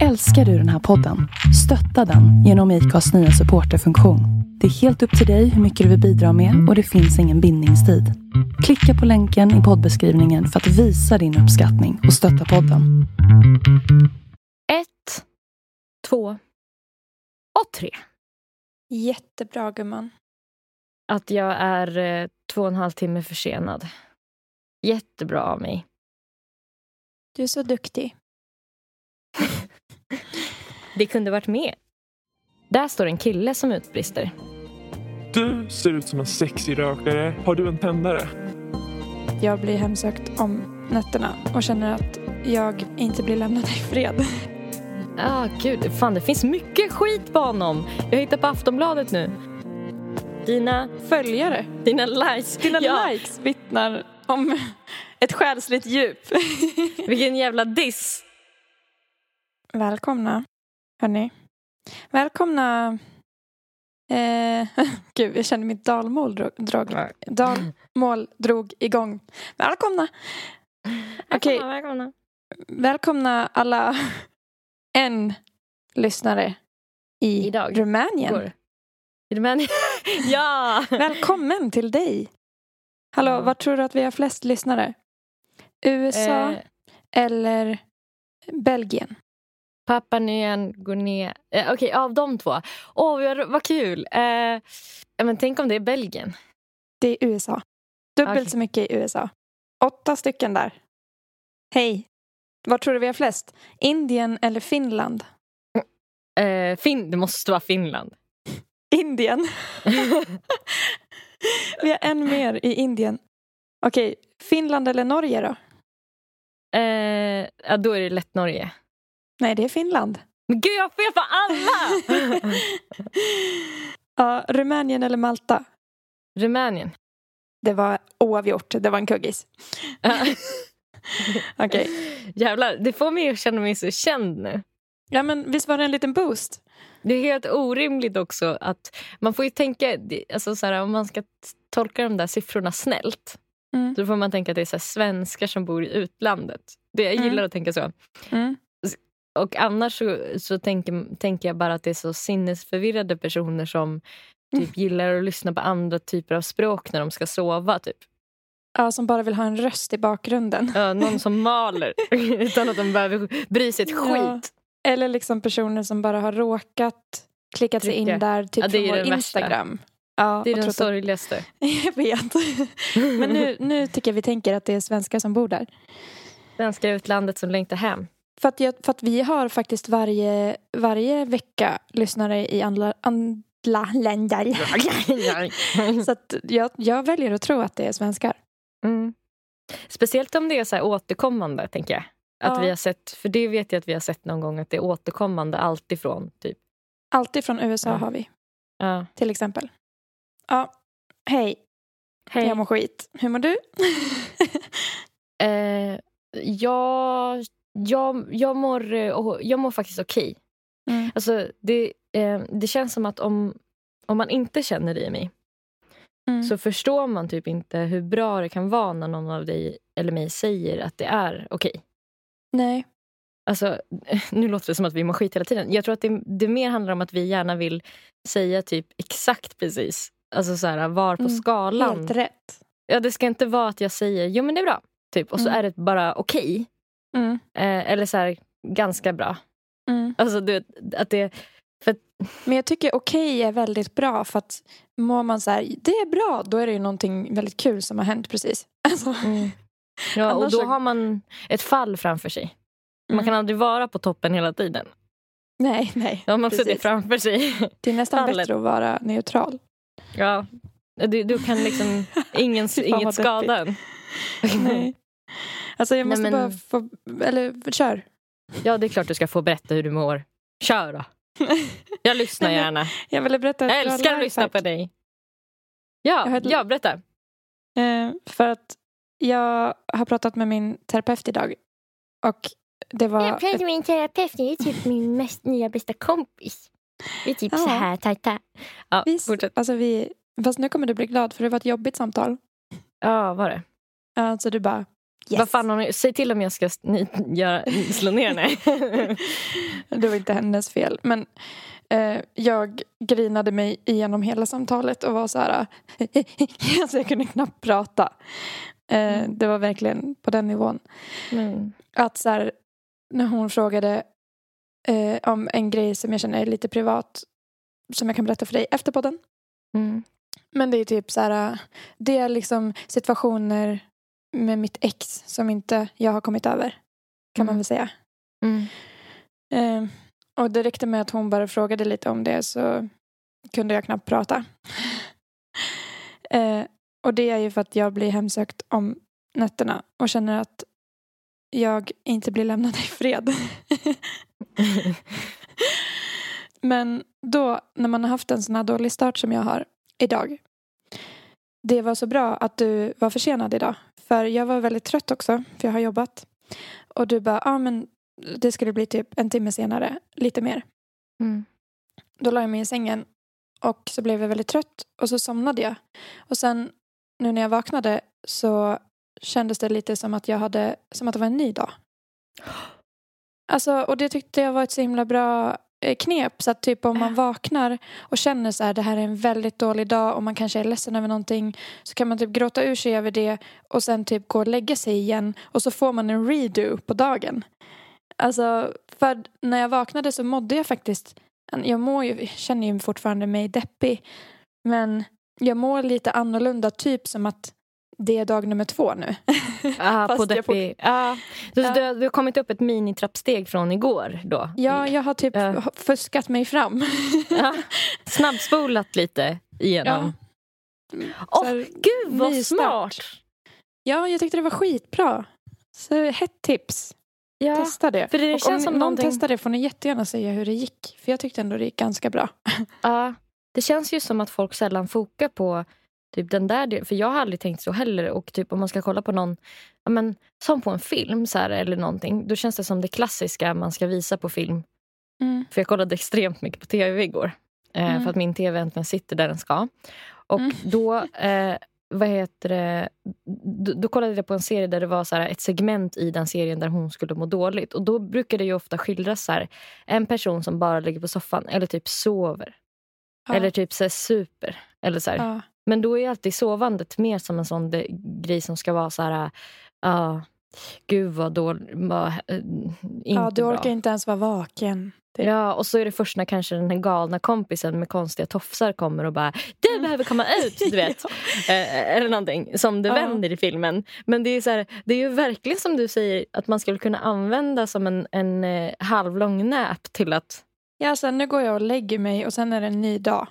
Älskar du den här podden? Stötta den genom IKAs nya supporterfunktion. Det är helt upp till dig hur mycket du vill bidra med och det finns ingen bindningstid. Klicka på länken i poddbeskrivningen för att visa din uppskattning och stötta podden. Ett, två och tre. Jättebra gumman. Att jag är eh, två och en halv timme försenad. Jättebra av mig. Du är så duktig. Det kunde varit med. Där står en kille som utbrister. Du ser ut som en sexig rökare. Har du en tändare? Jag blir hemsökt om nätterna och känner att jag inte blir lämnad i fred. Ah, gud, fan det finns mycket skit på honom. Jag hittar på Aftonbladet nu. Dina, Följare, dina likes. dina ja, likes vittnar om ett själsligt djup. Vilken jävla diss. Välkomna, hörni. Välkomna... Eh, gud, jag känner mitt dalmål drog, drog, dalmål drog igång. Välkomna! Okej, Välkomna, välkomna. välkomna alla en lyssnare i Idag. Rumänien. Går. Du med? ja! Välkommen till dig. Hallå, Ja. vad tror du att vi har flest lyssnare? USA Eh, eller Belgien? Pappa Nyan går ner. Eh, Okej, av de två. Åh, vad, vad kul. Eh, men tänk om det är Belgien. Det är USA. Dubbelt Okej. så mycket i USA. Åtta stycken där. Hej. Vad tror du vi har flest? Indien eller Finland? Eh, fin det måste vara Finland. Indien. vi har en mer i Indien. Okej, Finland eller Norge då? Eh, ja, då är det lätt Norge. Nej, det är Finland. Men gud, jag har fel på alla! Ja, Rumänien eller Malta? Rumänien. Det var oavgjort. Det var en kuggis. Okej. Jävlar, det får mig att känna mig så känd nu. Ja, men visst var det en liten boost? Det är helt orimligt också att man får ju tänka, alltså så här, om man ska tolka de där siffrorna snällt Mm. då får man tänka att det är så svenskar som bor i utlandet. Det, jag Mm. gillar att tänka så. Mm. Och annars så, så tänker, tänker jag bara att det är så sinnesförvirrade personer som typ gillar att lyssna på andra typer av språk när de ska sova. Typ. Ja, som bara vill ha en röst i bakgrunden. Ja, någon som maler utan att de behöver bry sig ett Ja. skit. Eller liksom personer som bara har råkat klickat sig in där, typ Ja, från vår värsta. Instagram. Ja, Det är den trott att- sorgligaste. Jag vet. Men nu, nu tycker jag vi tänker att det är svenskar som bor där. Svenskar i utlandet som längtar hem. För att, jag, för att vi har faktiskt varje, varje vecka lyssnare i andra, andra länder. Så att jag, jag väljer att tro att det är svenskar. Mm. Speciellt om det är så här återkommande, tänker jag. Att Ja. vi har sett, för det vet jag att vi har sett någon gång, att det är återkommande alltifrån. Typ. Alltid från USA Ja. har vi, Ja. till exempel. Ja, hej. Hej. Jag mår skit. Hur mår du? Eh, jag, jag, jag, mår, eh, jag mår faktiskt okej. Mm. Alltså, det, eh, det känns som att om, om man inte känner i mig Mm. så förstår man typ inte hur bra det kan vara när någon av dig eller mig säger att det är okej. Nej. Alltså, nu låter det som att vi mår skit hela tiden. Jag tror att det, det mer handlar om att vi gärna vill säga typ exakt precis. Alltså så här, var på Mm, skalan. Helt rätt. Ja, det ska inte vara att jag säger jo men det är bra. Typ, och så Mm. är det bara okej. Mm. Eh, eller så här, ganska bra. Mm. Alltså du att det... Men jag tycker okej är väldigt bra för att mår man så här, det är bra, då är det ju någonting väldigt kul som har hänt precis. Alltså, Ja, och då så- har man ett fall framför sig. Man Mm. kan aldrig vara på toppen hela tiden. nej, nej. Då har man Precis. suttit framför sig. Det är nästan fallet. bättre att vara neutral. Ja. Du, du kan liksom ingen, inget skada en. Nej. Alltså jag Nej, måste men- bara få, eller kör. Ja, det är klart du ska få berätta hur du mår. Kör då. Jag lyssnar Nej, gärna. Jag ville berätta Jag älskar att lyssna på dig. Jag Ja, ett- ja berätta. Eh, för att jag har pratat med min terapeut idag. Och det var... Jag pratar med min terapeut, det är typ min mest nya bästa kompis. Vi är typ Ja. så här tajta. Ja, vi, fortsätt. alltså vi, fast nu kommer du bli glad för det var ett jobbigt samtal. Ja, var det? Alltså du bara, Yes. Vad fan har ni, säg till om jag ska ni, göra, slå ner henne. Det var inte hennes fel. Men eh, jag grinade mig igenom hela samtalet och var så här... alltså jag kunde knappt prata. Eh, det var verkligen på den nivån. Mm. Att så här, när hon frågade eh, om en grej som jag känner är lite privat som jag kan berätta för dig efter podden. Mm. Men det är typ så här, det är liksom situationer med mitt ex som inte jag har kommit över. Kan man Mm. väl säga. Mm. Eh, och det räckte med att hon bara frågade lite om det så kunde jag knappt prata. eh, och det är ju för att jag blir hemsökt om nätterna och känner att jag inte blir lämnad i fred. Men då, när man har haft en sån här dålig start som jag har idag. Det var så bra att du var försenad idag. För jag var väldigt trött också, för jag har jobbat. Och du bara, ja ah, men det skulle bli typ en timme senare, lite mer. Mm. Då la jag mig i sängen och så blev jag väldigt trött och så somnade jag. Och sen nu när jag vaknade så kändes det lite som att jag hade, som att det var en ny dag. Alltså, och det tyckte jag var ett så himla bra knep. Så att typ om man vaknar och känner så här, det här är en väldigt dålig dag och man kanske är ledsen över någonting så kan man typ gråta ur sig över det och sen typ gå och lägga sig igen och så får man en redo på dagen. Alltså, för när jag vaknade så mådde jag faktiskt, jag mår ju, känner ju fortfarande mig deppig men jag mår lite annorlunda, typ som att det är dag nummer två nu. Ah, på får- deppig. Ah. Så Ja. du, du har kommit upp ett minitrappsteg från igår då? Ja, jag har typ Ja. fuskat mig fram. Ja. Snabbspolat lite igenom. Åh, här, gud vad ny smart! Ja, jag tyckte det var skitbra. Så hett tips. Ja, Testa det. för det Och känns om som någon någonting- testar det får ni jättegärna säga hur det gick. För jag tyckte ändå det gick ganska bra. ja. det känns ju som att folk sällan fokar på typ den där. För jag har aldrig tänkt så heller. Och typ om man ska kolla på någon, ja, men, som på en film så här, eller någonting. Då känns det som det klassiska man ska visa på film. Mm. För jag kollade extremt mycket på tv igår. Eh, Mm. För att min tv äntligen sitter där den ska. Och Mm. då, eh, vad heter det, då, då kollade jag på en serie där det var så här, ett segment i den serien där hon skulle må dåligt. Och då brukar det ju ofta skildras så här, en person som bara ligger på soffan eller typ sover. Ja. Eller typ så här, super. Eller så här. Ja. Men då är alltid sovandet mer som en sån grej som ska vara så här... Ja, gud vad dåligt. Vad, eh, ja, du bra. orkar inte ens vara vaken. Det- Ja, och så är det först när kanske den här galna kompisen med konstiga tofsar kommer och bara Du behöver komma ut! Du vet. eh, eller någonting som det Ja. vänder i filmen. Men det är, så här, det är ju verkligen som du säger att man skulle kunna använda som en, en eh, halvlång nap till att Ja, sen nu går jag och lägger mig och sen är det en ny dag.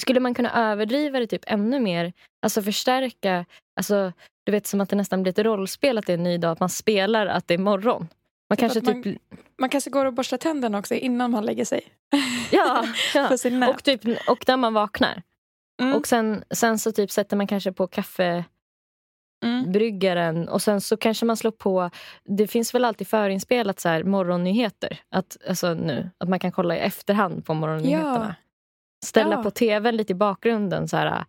Skulle man kunna överdriva det typ ännu mer? Alltså förstärka, alltså, du vet som att det nästan blir ett rollspel att det är en ny dag, att man spelar att det är morgon. Man Typ kanske man- typ... Man kanske går och borstar tänderna också innan man lägger sig. Ja, ja. Och, typ, och när man vaknar. Mm. Och sen, sen så typ sätter man kanske på kaffebryggaren Mm. och sen så kanske man slår på... Det finns väl alltid förinspelat så här morgonnyheter. Att, alltså nu, att man kan kolla i efterhand på morgonnyheterna. Ställa Ja. på tvn lite i bakgrunden. Så här,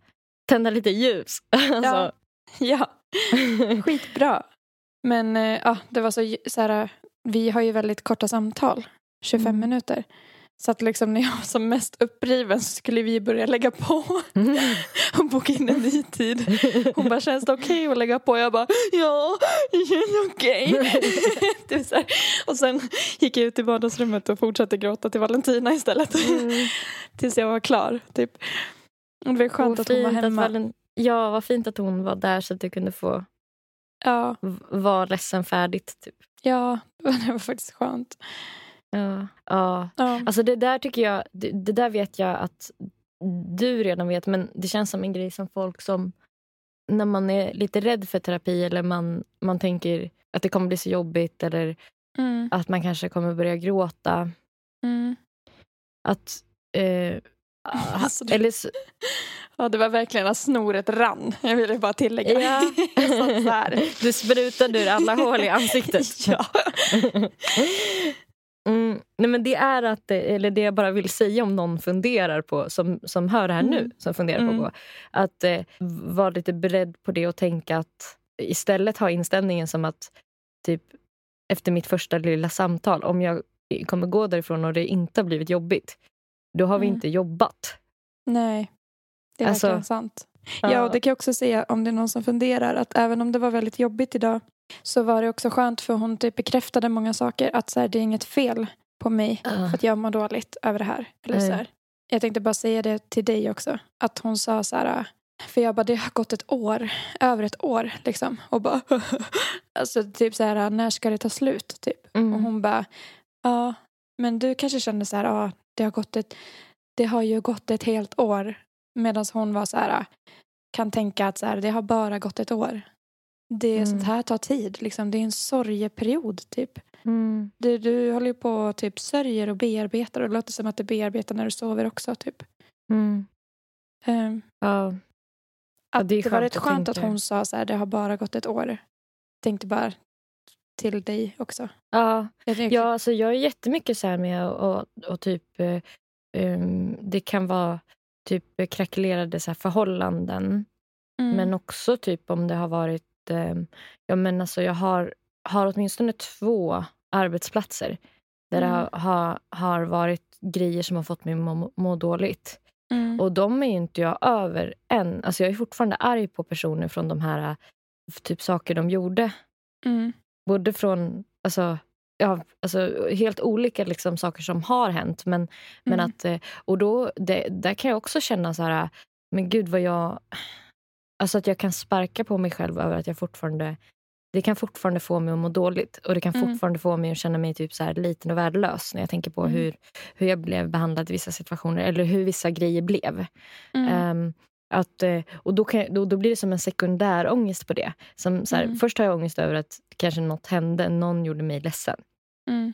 tända lite ljus. alltså, Ja, skitbra. Men eh, ja, det var så, så här, vi har ju väldigt korta samtal, 25 Mm. minuter. Så att liksom när jag var som mest uppriven så skulle vi börja lägga på och boka in en ny tid. Hon bara, känns det okej att lägga på? Jag bara, ja, det känns okej. Typ så här. och sen gick jag ut i vardagsrummet och fortsatte gråta till Valentina istället. Mm. Tills jag var klar. Typ. Och det var skönt att hon var hemma. Valen- Ja, vad fint att hon var där så att du kunde få Ja, vara ledsen färdigt. Typ. ja, det var faktiskt skönt. Ja. Ja. Ja. Alltså det där tycker jag, det, det där vet jag att du redan vet men det känns som en grej som folk som när man är lite rädd för terapi eller man, man tänker att det kommer bli så jobbigt eller Mm, att man kanske kommer börja gråta. mm. Att, eh, Alltså, det- eller så, Ja, det var verkligen att snoret rann. Jag ville bara tillägga. Ja. Så här. du sprutade ur alla hål i ansiktet. Ja. Nej men det är att, eller det jag bara vill säga om någon funderar på, som, som hör det här nu, Mm. som funderar Mm. på, att eh, vara lite beredd på det och tänka att istället ha inställningen som att typ efter mitt första lilla samtal, om jag kommer gå därifrån och det inte har blivit jobbigt, då har vi Mm. inte jobbat. Nej, det är Alltså, verkligen sant. Ja, och det kan jag också säga om det är någon som funderar att även om det var väldigt jobbigt idag så var det också skönt för hon typ bekräftade många saker att så här, det är inget fel på mig Ja. för att jag mår dåligt över det här. Eller Nej. så här. Jag tänkte bara säga det till dig också. Att hon sa så här, för jag bara det har gått ett år, över ett år liksom. Och bara, alltså typ så här, när ska det ta slut? Typ. Mm. Och hon bara, ja, men du kanske känner så här, ja, det har gått ett, det har ju gått ett helt år. Medan hon var så här, kan tänka att så här, det har bara gått ett år. Det Mm. sånt här tar tid, liksom. det är en sorgeperiod typ. Mm. Du, du håller ju på och typ sörjer och bearbetar och det låter som att du bearbetar när du sover också. Typ. Mm. Ehm, Ja. Att det det, var rätt att skönt att hon sa så här, det har bara gått ett år. Tänkte bara till dig också. Ja. Ja, alltså jag är jättemycket så här med och, och, typ eh, ehm, det kan vara typ krackelerade så här förhållanden. Mm. Men också typ om det har varit, eh, ja men alltså jag har, har åtminstone två arbetsplatser där det Mm. har, har, har varit grejer som har fått mig att må, må dåligt. Mm. Och de är ju inte jag över än. Alltså jag är fortfarande arg på personer från de här typ saker de gjorde. Mm. Både från, alltså, ja, alltså helt olika liksom, saker som har hänt. Men, men Mm. att, eh, och då, det, där kan jag också känna så här, men gud vad jag... Alltså att jag kan sparka på mig själv över att jag fortfarande... Det kan fortfarande få mig att må dåligt och det kan Mm. fortfarande få mig att känna mig typ så här liten och värdelös när jag tänker på Mm. hur, hur jag blev behandlad i vissa situationer eller hur vissa grejer blev. Ehm, att, eh, och då, kan, då, då blir det som en sekundär ångest på det. Som, så här, Mm. Först har jag ångest över att kanske något hände, någon gjorde mig ledsen. Mm.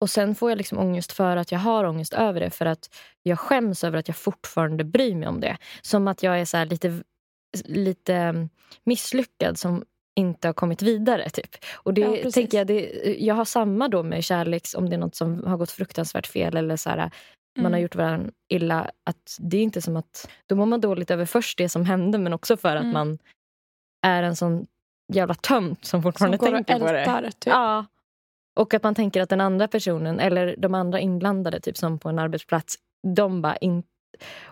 Och sen får jag liksom ångest för att jag har ångest över det. För att jag skäms över att jag fortfarande bryr mig om det. Som att jag är så här lite, lite misslyckad som inte har kommit vidare. Typ. Och det Ja, tänker jag, det, jag har samma då med kärleks, om det är något som har gått fruktansvärt fel eller så här, man har Mm. gjort varandra illa. Att det är inte som att, då mår man dåligt över först det som hände men också för att Mm. man är en sån jävla tönt som Som fortfarande och tänker på det. Typ. Ja. Och att man tänker att den andra personen, eller de andra inblandade, typ som på en arbetsplats, de bara inte...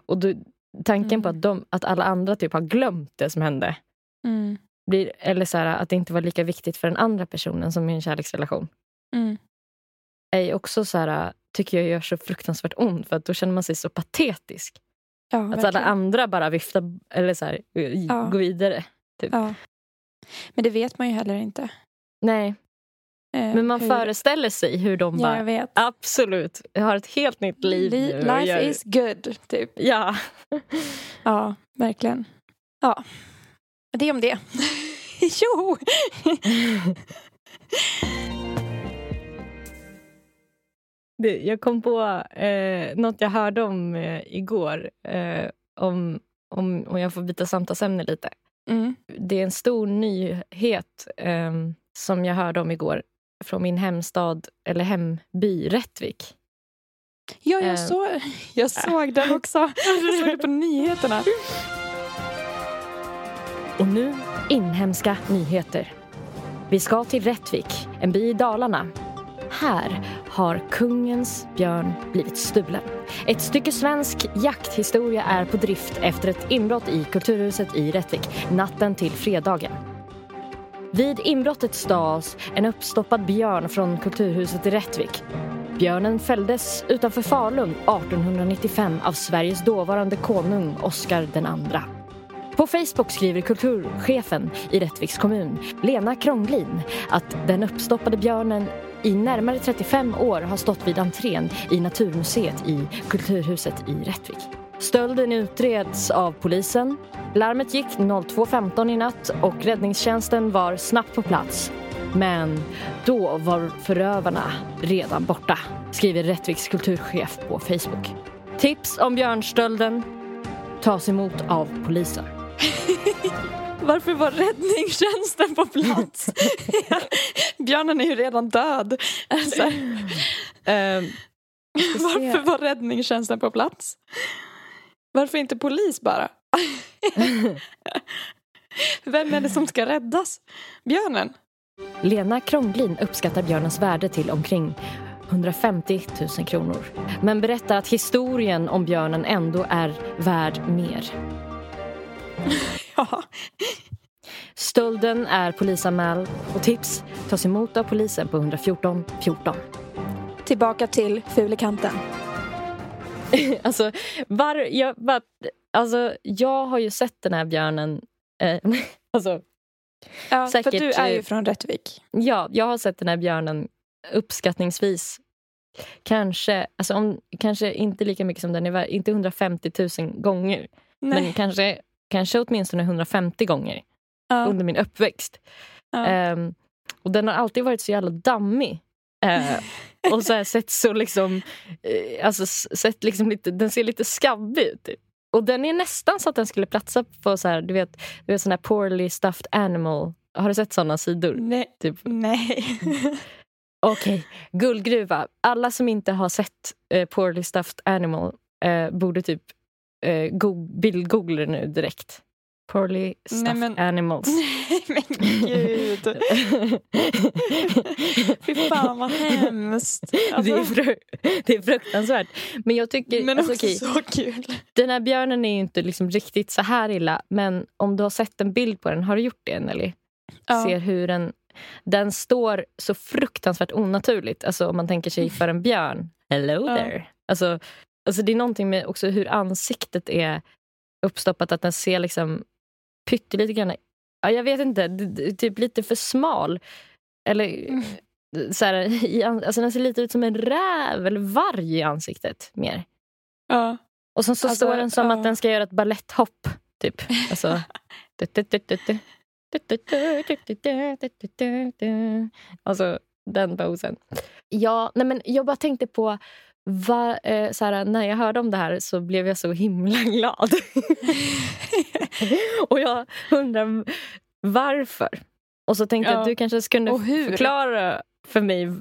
Och då, tanken på Mm. att, de, att alla andra typ har glömt det som hände, Mm. blir, eller så här, att det inte var lika viktigt för den andra personen som i en kärleksrelation, Mm. är också så här, tycker jag gör så fruktansvärt ont, för att då känner man sig så patetisk. Ja, Att alla verkligen. andra bara viftar, eller så här, Ja. går vidare. Ja. Men det vet man ju heller inte. Nej, men man hur- föreställer sig hur de Ja, bara, jag vet. absolut, jag har ett helt nytt liv Li- nu Life gör- is good, typ. Ja. Ja, verkligen. Ja, det om det. jo! Det, jag kom på eh, något jag hörde om eh, igår. Eh, om, om, om jag får byta samtalsämne lite. Mm. Det är en stor nyhet eh, som jag hörde om igår från min hemstad, eller hemby Rättvik. Ja, jag, Eh. så, jag såg den också. Jag såg det på nyheterna. Och nu inhemska nyheter. Vi ska till Rättvik, en by i Dalarna. Här har kungens björn blivit stulen. Ett stycke svensk jakthistoria är på drift efter ett inbrott i Kulturhuset i Rättvik natten till fredagen. Vid inbrottet stals en uppstoppad björn från Kulturhuset i Rättvik. Björnen fälldes utanför Falun 1895 av Sveriges dåvarande konung Oscar II. På Facebook skriver kulturchefen i Rättviks kommun, Lena Krånglin, att den uppstoppade björnen i närmare 35 år har stått vid entrén i Naturmuseet i Kulturhuset i Rättvik. Stölden utreds av polisen. Larmet gick 02.15 i natt och räddningstjänsten var snabbt på plats. Men då var förövarna redan borta, skriver Rättviks kulturchef på Facebook. Tips om björnstölden tas emot av polisen. Varför var räddningstjänsten på plats? Björnen är ju redan död. Alltså, Ehm, varför var räddningstjänsten på plats? Varför inte polis bara? Vem är det som ska räddas? Björnen? Lena Krånglin uppskattar björnens värde till omkring 150 000 kronor. Men berättar att historien om björnen ändå är värd mer. Ja. Stölden är polisanmäld och tips tas emot av polisen på 114 14. Tillbaka till Fulekanten. Alltså, var, jag, bara, alltså, jag har ju sett den här björnen... Eh, alltså, Ja, Säkert, för du är ju eh, från Rättvik. ja, jag har sett den här björnen uppskattningsvis kanske, alltså om, kanske inte lika mycket som den är värd, inte 150 000 gånger. Men kanske, kanske åtminstone 150 gånger ja, under min uppväxt. ja. Ehm, och den har alltid varit så jävla dammig. Eh, och så här sett så liksom, eh, alltså sett liksom lite, den ser lite skabbig ut. Typ. Och den är nästan så att den skulle platsa på så här, du vet, du vet sån här poorly stuffed animal. Har du sett såna sidor? Nej. Typ. Nej. Okej, guldgruva. Alla som inte har sett eh, poorly stuffed animal eh, borde typ eh, go- bildgoogla nu direkt. Poorly stuffed men- animals. Men gud. Fy fan vad hemskt. det, är Alltså, fru- det är fruktansvärt. Men jag tycker... men alltså, också okej, så kul. Den här björnen är inte liksom riktigt så här illa. Men om du har sett en bild på den, har du gjort det Nelly? Ja. Ser hur den, den står så fruktansvärt onaturligt. Alltså om man tänker sig för en björn. Hello Ja. there. Alltså, alltså det är någonting med också hur ansiktet är uppstoppat. Att den ser liksom pyttelite grann... Ja, jag vet inte, typ lite för smal. Eller Mm. så här, i, alltså den ser lite ut som en räv eller varg i ansiktet mer. Ja. Och sen så Alltså, står den som ja. att den ska göra ett balletthopp. Typ. Alltså... Alltså den posen. Ja, nej men jag bara tänkte på va, eh, så här, när jag hörde om det här så blev jag så himla glad. och jag undrar varför. Och så tänkte jag att du kanske hur? förklara för mig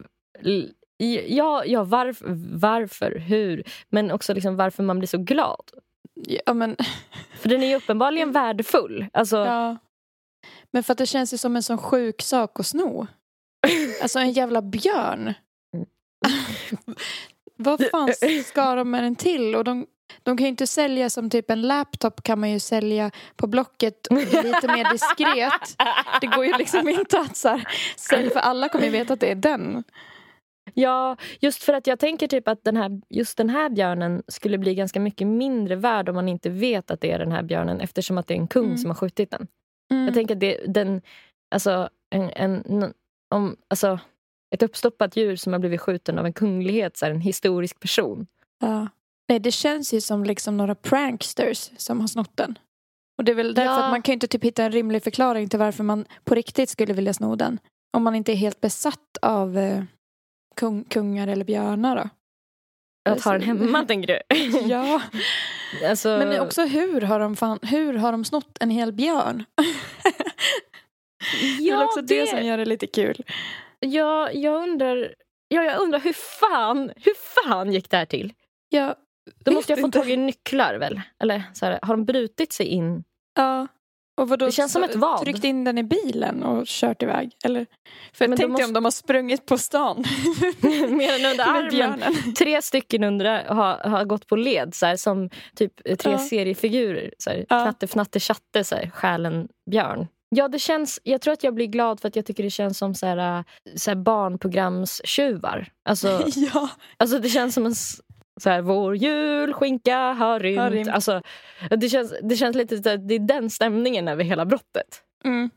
Ja, ja varför, varför, hur, men också liksom varför man blir så glad. ja men För den är ju uppenbarligen värdefull. Alltså, ja. Men för att det känns ju som en sån sjuk sak att sno. Alltså en jävla björn. Vad fan ska de med den till? Och de, de kan ju inte sälja som typ en laptop kan man ju sälja på Blocket lite mer diskret. Det går ju liksom inte att så här, sälja för alla kommer ju veta att det är den. Ja, just för att jag tänker typ att den här, just den här björnen skulle bli ganska mycket mindre värd om man inte vet att det är den här björnen eftersom att det är en kung Mm. som har skjutit den. Mm. Jag tänker att det, den, alltså, en, en, om, alltså, ett uppstoppat djur som har blivit skjuten av en kunglighet, så här, en historisk person. Ja. Nej, det känns ju som liksom några pranksters som har snott den. Och det är väl därför Ja. att man kan inte typ hitta en rimlig förklaring till varför man på riktigt skulle vilja sno den. Om man inte är helt besatt av eh, kung, kungar eller björnar då. Att ha den hemma, tänker du? Ja, alltså, men det också hur har de, fan, hur har de snott en hel björn? det är väl också det... som gör det lite kul. Ja, jag undrar, ja, jag undrar hur fan, hur fan gick det här till? Ja, De vet måste ha fått inte. tag i nycklar väl? Eller så här, har de brutit sig in? Ja. Och vadå, Det känns som ett vad. Tryckt in den i bilen och kört iväg? Eller? För Men jag tänkte måste- om de har sprungit på stan. Mer än under Med armen. Tre stycken under har, har gått på led så här, som typ tre Ja. seriefigurer. Så här, Ja. Knatte, fnatte, tjatte, så här, själen björn. Ja, det känns, jag tror att jag blir glad för att jag tycker det känns som så här, äh, så här barnprogramstjuvar. Alltså, ja. alltså det känns som en så här, vår julskinka har rymt. Har rymt. Alltså, det, känns, det känns lite så att det är den stämningen över hela brottet. Mm.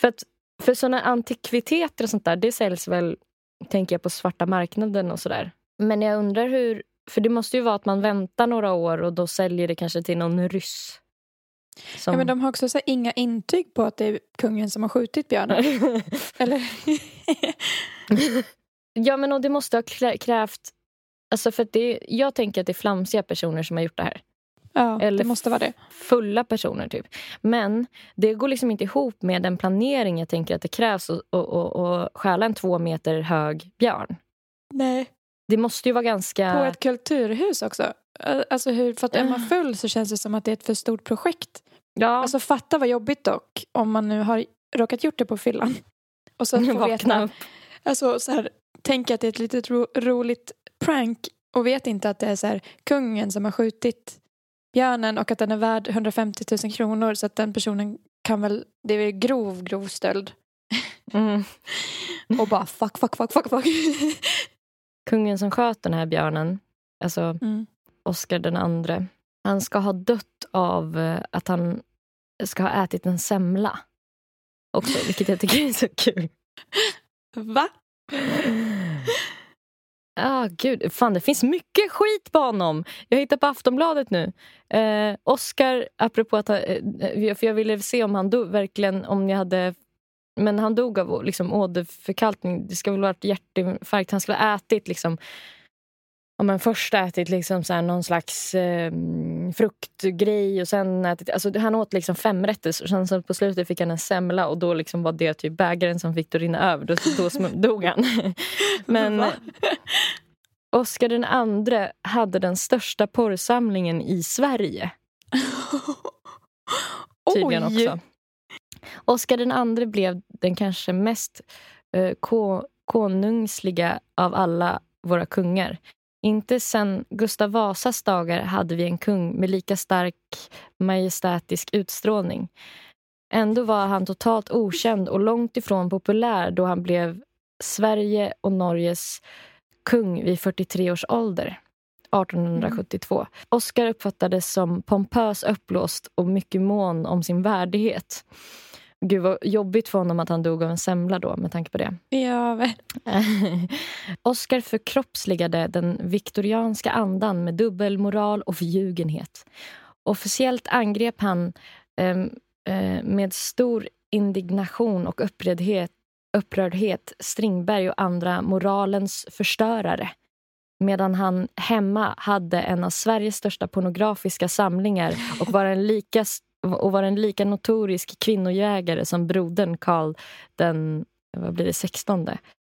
För, att, för såna antikviteter och sånt där, det säljs väl, tänker jag, på svarta marknaden och sådär. Men jag undrar hur, för det måste ju vara att man väntar några år och då säljer det kanske till någon ryss. Som... Ja, men de har också så inga intyg på att det är kungen som har skjutit björnen. Eller? ja, men och det måste ha krävt... Alltså för det, jag tänker att det är flamsiga personer som har gjort det här. ja, Eller det måste vara det. Fulla personer, typ. Men det går liksom inte ihop med den planering jag tänker att det krävs att stjäla en två meter hög björn. Nej. Det måste ju vara ganska... På ett kulturhus också. Alltså hur, för att är man Ja. full så känns det som att det är ett för stort projekt. Ja, Alltså fatta vad jobbigt dock om man nu har råkat gjort det på fyllan. Och sen får vakna veta, upp. alltså så här, tänk att det är ett litet ro, roligt prank och vet inte att det är så här, kungen som har skjutit björnen och att den är värd 150 000 kronor så att den personen kan väl, det är grov, grov stöld. Mm. Och bara fuck, fuck, fuck, fuck, fuck. Kungen som sköt den här björnen, alltså Mm. Oscar den andre, han ska ha dött av eh, att han ska ha ätit en semla. Också, vilket jag tycker är så kul. Va? Ah, gud. Fan, det finns mycket skit på honom. Jag hittar på Aftonbladet nu. Eh, Oscar, apropå att... han- Eh, för jag ville se om han dog, verkligen... Om jag hade... Men han dog av liksom, åderförkalkning. Det ska väl ha varit hjärtinfarkt. Han skulle ha ätit liksom... Om man först ätit liksom så här någon slags eh, fruktgrej och sen ätit... Alltså han åt liksom fem rätter och sen så på slutet fick han en semla och då liksom var det typ bägaren som fick det att rinna över. Då, då dog han. Men Va? Oscar den andre hade den största porrsamlingen i Sverige. Tydligen Oj. också. Oscar den andre blev den kanske mest eh, ko- konungsliga av alla våra kungar. Inte sen Gustav Vasas dagar hade vi en kung med lika stark majestätisk utstrålning. Ändå var han totalt okänd och långt ifrån populär då han blev Sverige och Norges kung vid 43 års ålder. 1872. Oscar uppfattades som pompös, uppblåst och mycket mån om sin värdighet. Gud vad jobbigt för honom att han dog av en semla då med tanke på det. Ja, väl. Oscar förkroppsligade den viktorianska andan med dubbelmoral och förljugenhet. Officiellt angrep han ehm, eh, med stor indignation och upprördhet, upprördhet Strindberg och andra moralens förstörare medan han hemma hade en av Sveriges största pornografiska samlingar och var en lika, och var en lika notorisk kvinnojägare som brodern Karl den vad blir det, 16.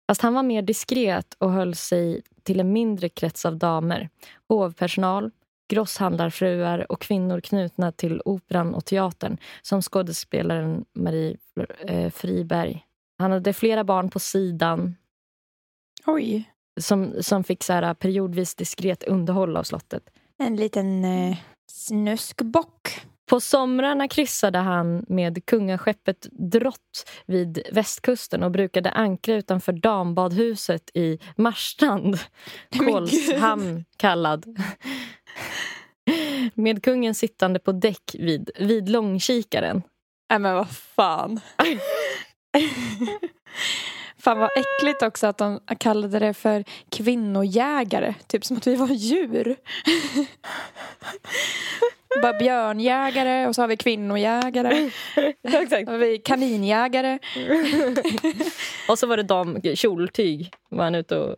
Fast han var mer diskret och höll sig till en mindre krets av damer. Hovpersonal, grosshandlarfruar och kvinnor knutna till operan och teatern som skådespelaren Marie eh, Friberg. Han hade flera barn på sidan Oj. som, som fick så här periodvis diskret underhåll av slottet. En liten eh, snuskbock. På somrarna kryssade han med kungaskeppet Drott vid västkusten och brukade ankra utanför dambadhuset i Marstrand. Kolshamn kallad. Med kungen sittande på däck vid, vid långkikaren. Nej men vad fan. fan vad äckligt också att de kallade det för kvinnojägare. Typ som att vi var djur. Bara björnjägare och så har vi kvinnojägare. Exakt. Har vi kaninjägare. Och så var det dam, kjoltyg var han ute och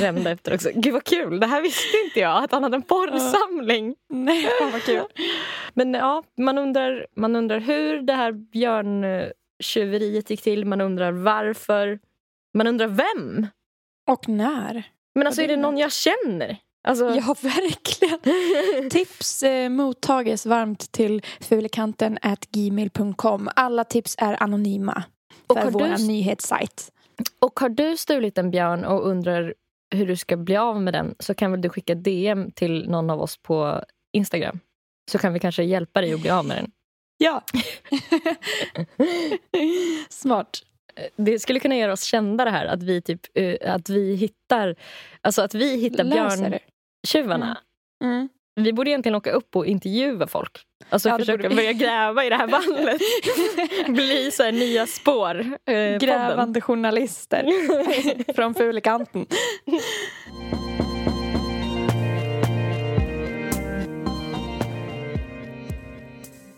rände efter också. Gud vad kul, det här visste inte jag, att han hade en porrsamling. Nej, fan vad kul. Men ja, man undrar, man undrar hur det här björntjuveriet gick till. Man undrar varför. Man undrar vem. Och när? Men alltså är det någon jag känner? Alltså, Ja, verkligen. Tips eh, mottages varmt till fulekanten at gmail.com. Alla tips är anonyma Och för har du- vår nyhetssajt. Och har du stulit en björn och undrar hur du ska bli av med den så kan väl du skicka DM till någon av oss på Instagram. Så kan vi kanske hjälpa dig att bli av med den. Ja. Smart. Det skulle kunna göra oss kända det här att vi, typ, eh, att vi hittar, alltså att vi hittar Läser det. Björntjuvarna. Mm. Vi borde egentligen åka upp och intervjua folk. Alltså Ja, försöka börja gräva i det här vallet. Bli så nya spår. Eh, podden. Grävande journalister från Fulekanten.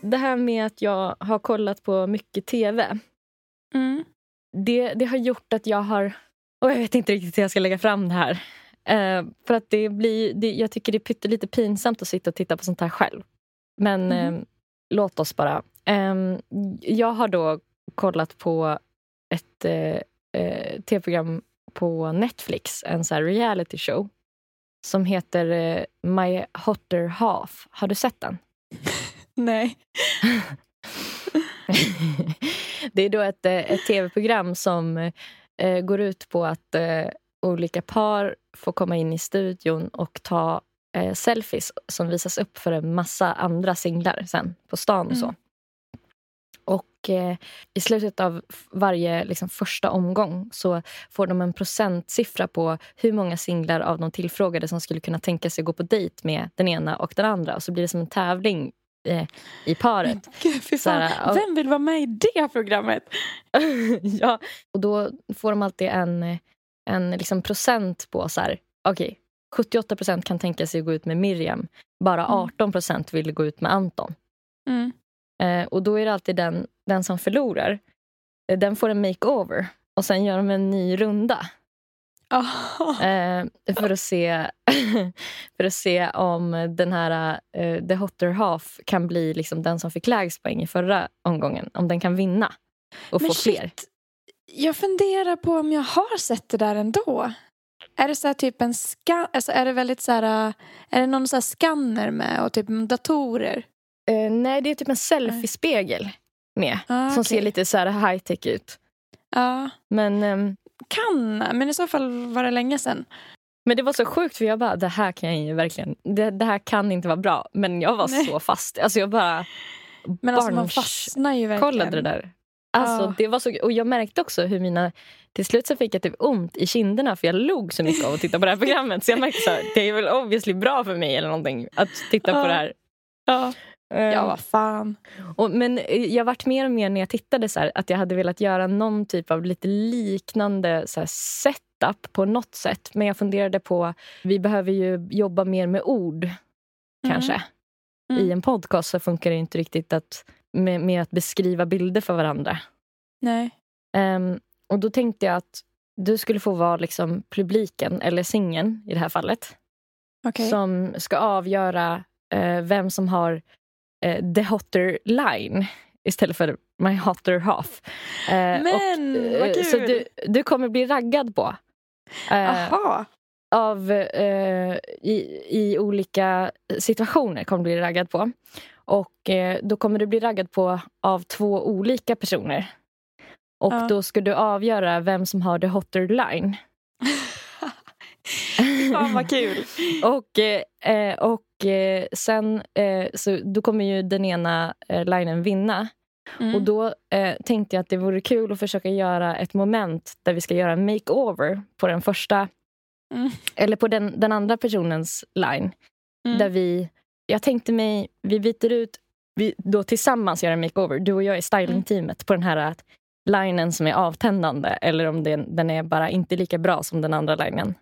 Det här med att jag har kollat på mycket tv. Mm. Det, det har gjort att jag har... Och jag vet inte riktigt hur jag ska lägga fram det här. Eh, för att det blir, det, Jag tycker det är pyttelite pinsamt att sitta och titta på sånt här själv. Men Mhm. eh, låt oss bara. Eh, jag har då kollat på ett eh, eh, tv-program på Netflix. En så här reality show. Som heter eh, My Hotter Half. Har du sett den? Nej. det är då ett, ett tv-program som eh, går ut på att eh, olika par får komma in i studion och ta eh, selfies som visas upp för en massa andra singlar sen på stan och så. Mm. Och eh, i slutet av varje liksom, första omgång så får de en procentsiffra på hur många singlar av de tillfrågade som skulle kunna tänka sig gå på dejt med den ena och den andra. Och så blir det som en tävling eh, i paret. Gud, fy Så fan. här, ja. Vem vill vara med i det programmet? ja. Och då får de alltid en, en liksom procent på så här, okej, 78 procent kan tänka sig att gå ut med Miriam. Bara Mm. 18 procent vill gå ut med Anton. Mm. Eh, och då är det alltid den, den som förlorar. eh, Den får en makeover. Och sen gör de en ny runda. Aha. Eh, för, att se, för att se om den här eh, The Hotter Half kan bli liksom den som fick lägst poäng i förra omgången. Om den kan vinna och Men få fler. Jag funderar på om jag har sett det där ändå. Är det så här typ en scan, alltså är det väldigt så här, äh, är det någon så här scanner med och typ datorer? Eh, nej, det är typ en selfiespegel med. Ah, Som okej. ser lite så här high tech ut. Ja, Men, ehm, kan, men i så fall var det länge sedan. men det var så sjukt för jag bara, det här kan jag ju verkligen, det, det här kan inte vara bra. Men jag var Nej. så fast. Alltså jag bara Men alltså man fastnar ju verkligen. kollade det där. Alltså, Ja. det var så, och jag märkte också hur mina... Till slut så fick jag typ ont i kinderna för jag log så mycket av att titta på det här programmet. Så jag märkte så här, det är väl obviously bra för mig eller någonting att titta på Ja. det här. Ja, Eh, ja vad fan. och, men eh, jag vart mer och mer när jag tittade så här, att jag hade velat göra någon typ av lite liknande så här, setup på något sätt. Men jag funderade på, vi behöver ju jobba mer med ord kanske. Mm. I en podcast så funkar det inte riktigt att, med, med att beskriva bilder för varandra. Nej. Ehm, och då tänkte jag att du skulle få vara liksom publiken, eller singeln i det här fallet, Okej. som ska avgöra eh, vem som har eh, the hotter line istället för my hotter half. Eh, Men, vad kul! Så du, du kommer bli raggad på. Aha. av, i, I olika situationer kommer du bli raggad på. Och eh, då kommer du bli raggad på av två olika personer. Och Ja. då ska du avgöra vem som har the hotter line. Fan vad kul. Och, eh, eh, och eh, sen eh, så då kommer ju den ena eh, linen vinna. Mm. Och då tänkte jag att det vore kul att försöka göra ett moment där vi ska göra en makeover på den första Mm. eller på den, den andra personens line. Mm. Där vi, jag tänkte mig, vi byter ut, vi då tillsammans gör en makeover. Du och jag är stylingteamet på den här linen som är avtändande eller om den, den är bara inte lika bra som den andra linen.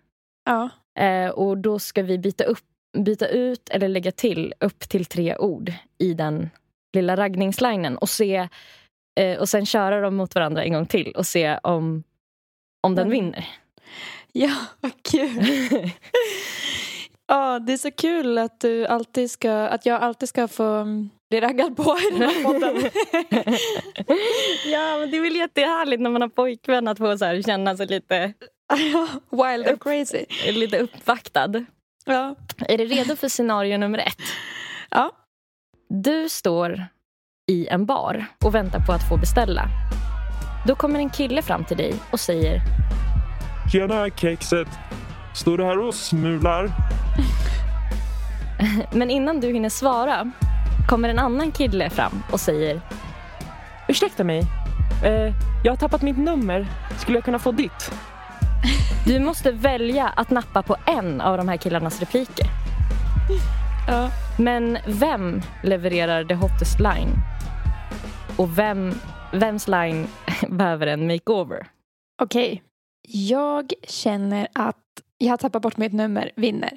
Ja. Eh, och då ska vi byta, upp, byta ut eller lägga till upp till tre ord i den lilla raggningslinen och se eh, och sen köra dem mot varandra en gång till och se om, om den Mm. vinner. ja, vad kul. Ja, det är så kul att, du alltid ska, att jag alltid ska få mm, bli raggad på i den här podden. ja, men det är väl jättehärligt när man har pojkvän att få så här, känna sig lite, Wild and crazy. lite uppvaktad. Ja. Är du redo för scenario nummer ett? Ja. Du står i en bar och väntar på att få beställa. Då kommer en kille fram till dig och säger Tjena kexet. Står du här och smular? Men innan du hinner svara kommer en annan kille fram och säger Ursäkta mig. Eh, jag har tappat mitt nummer. Skulle jag kunna få ditt? Du måste välja att nappa på en av de här killarnas repliker. Ja. Men vem levererar the hottest line? Och vem, vems line behöver en makeover? Okej. Jag känner att jag har tappat bort mitt nummer, vinner.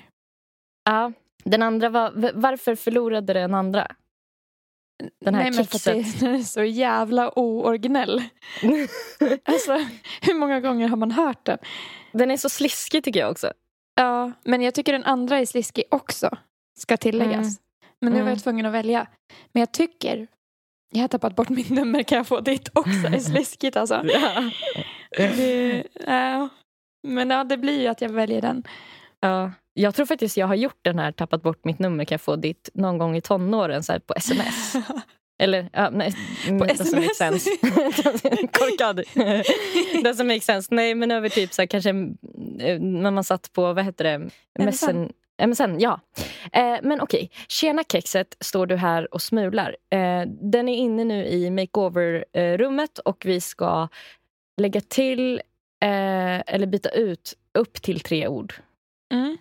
Ja, den andra var, varför förlorade den andra? Den här Nej, men för att kexet. är så jävla ooriginell. Alltså, hur många gånger har man hört den? Den är så sliskig tycker jag också. Ja, men jag tycker den andra är sliskig också. Ska tilläggas. Mm. Men nu var Mm. jag tvungen att välja. Men jag tycker, jag har tappat bort mitt nummer, kan jag få ditt också? Det är sliskigt alltså. Ja. Det, ja. Men ja, det blir ju att jag väljer den. Ja, jag tror faktiskt jag har gjort den här tappat bort mitt nummer kan jag få ditt någon gång i tonåren så här, på sms. Eller, ja, nej, På make SMS. Korkad. doesn't make sense. Nej, men över typ så här, kanske eh, när man satt på, vad heter det? Messen, MSN, ja. Eh, men okej, tjena kexet står du här och smular. Eh, den är inne nu i makeover-rummet och vi ska lägga till eh, eller byta ut upp till tre ord. Mm.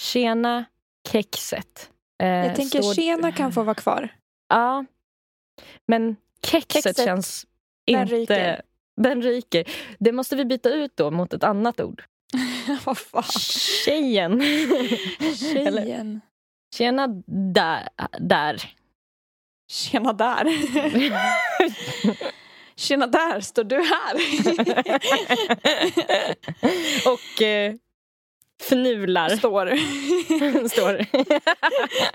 Tjena kexet. Eh, Jag tänker står- tjena kan få vara kvar. Ja. Men kexet, Kexet, känns den inte... ryker. Den ryker. Det måste vi byta ut då mot ett annat ord. Vad fan. Tjejen. Eller, Tjejen. tjena där. där. Tjena där. Tjena där, står du här? Och eh, fnular. står. står.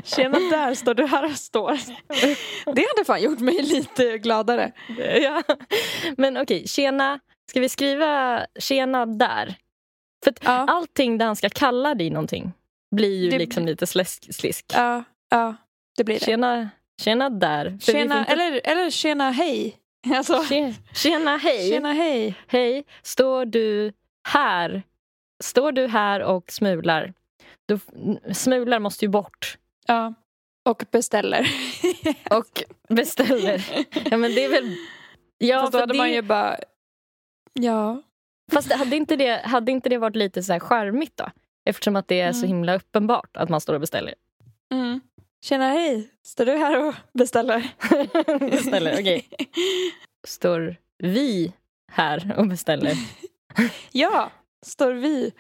Tjena där, står du här och står. Det hade fan gjort mig lite gladare. ja. Men okej, tjena. Ska vi skriva tjena där? För Ja. allting där han ska kalla dig någonting blir ju Det- liksom lite släsk, slisk. Ja, ja det blir det. Tjena, tjena där. För Tjena, inte- eller, eller tjena hej. Alltså, Tje- Tjena, hej. tjena hej. Hej, står du här? Står du här och smular? Du, smular måste ju bort. Ja. Och beställer. Och beställer. Ja, men det är väl... Ja, Fast då hade det, man ju bara... Ja. Fast hade inte, det, hade inte det varit lite så här charmigt då? Eftersom att det är så Mm. himla uppenbart att man står och beställer. Mm. Tjena hej, står du här och beställer? beställer, okej. Står vi här och beställer? Ja, står vi.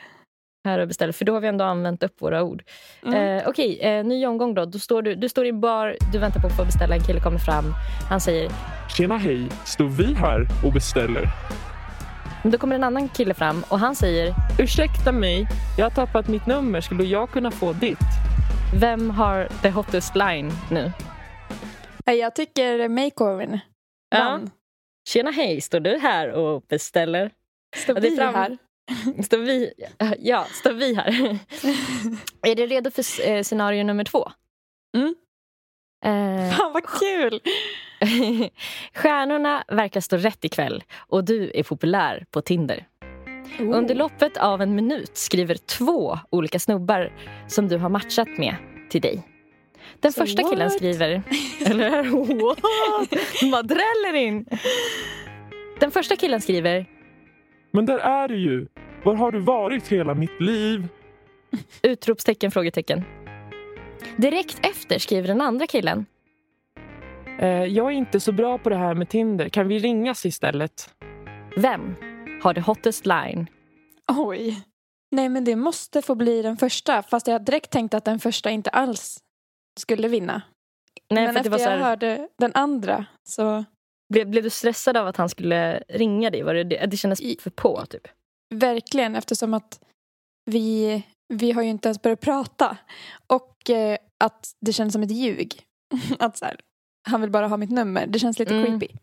Här och beställer, för då har vi ändå använt upp våra ord. Mm. Eh, Okej, eh, ny omgång då. då står du, du står i en bar, du väntar på att få beställa. En kille kommer fram. Han säger... Tjena hej, står vi här och beställer? Men då kommer en annan kille fram och han säger... Ursäkta mig, jag har tappat mitt nummer. Skulle jag kunna få ditt? Vem har the hottest line nu? Nej, Jag tycker makeovern Ja. Tjena hej, står du här och beställer? Står vi här? Står vi, ja, står vi här? är du redo för eh, scenario nummer två? Mm. Eh, Fan vad kul! Stjärnorna verkar stå rätt ikväll och du är populär på Tinder. Oh. Under loppet av en minut skriver två olika snubbar som du har matchat med till dig. Den So första killen what? skriver... Eller what? De bara dräller in. Den första killen skriver... Men där är du ju. Var har du varit hela mitt liv? Utropstecken, frågetecken. Direkt efter skriver den andra killen. Eh, jag är inte så bra på det här med Tinder. Kan vi ringas istället? Vem har the hottest line? Oj. Nej men det måste få bli den första. Fast jag direkt tänkte att den första inte alls skulle vinna. Nej, men för att det efter var så jag här, hörde den andra så blev, blev du stressad av att han skulle ringa dig? Var det, det, kändes för på, typ. Verkligen eftersom att vi, vi har ju inte ens börjat prata. Och eh, att det känns som ett ljug. att så här, han vill bara ha mitt nummer. Det känns lite Mm. creepy.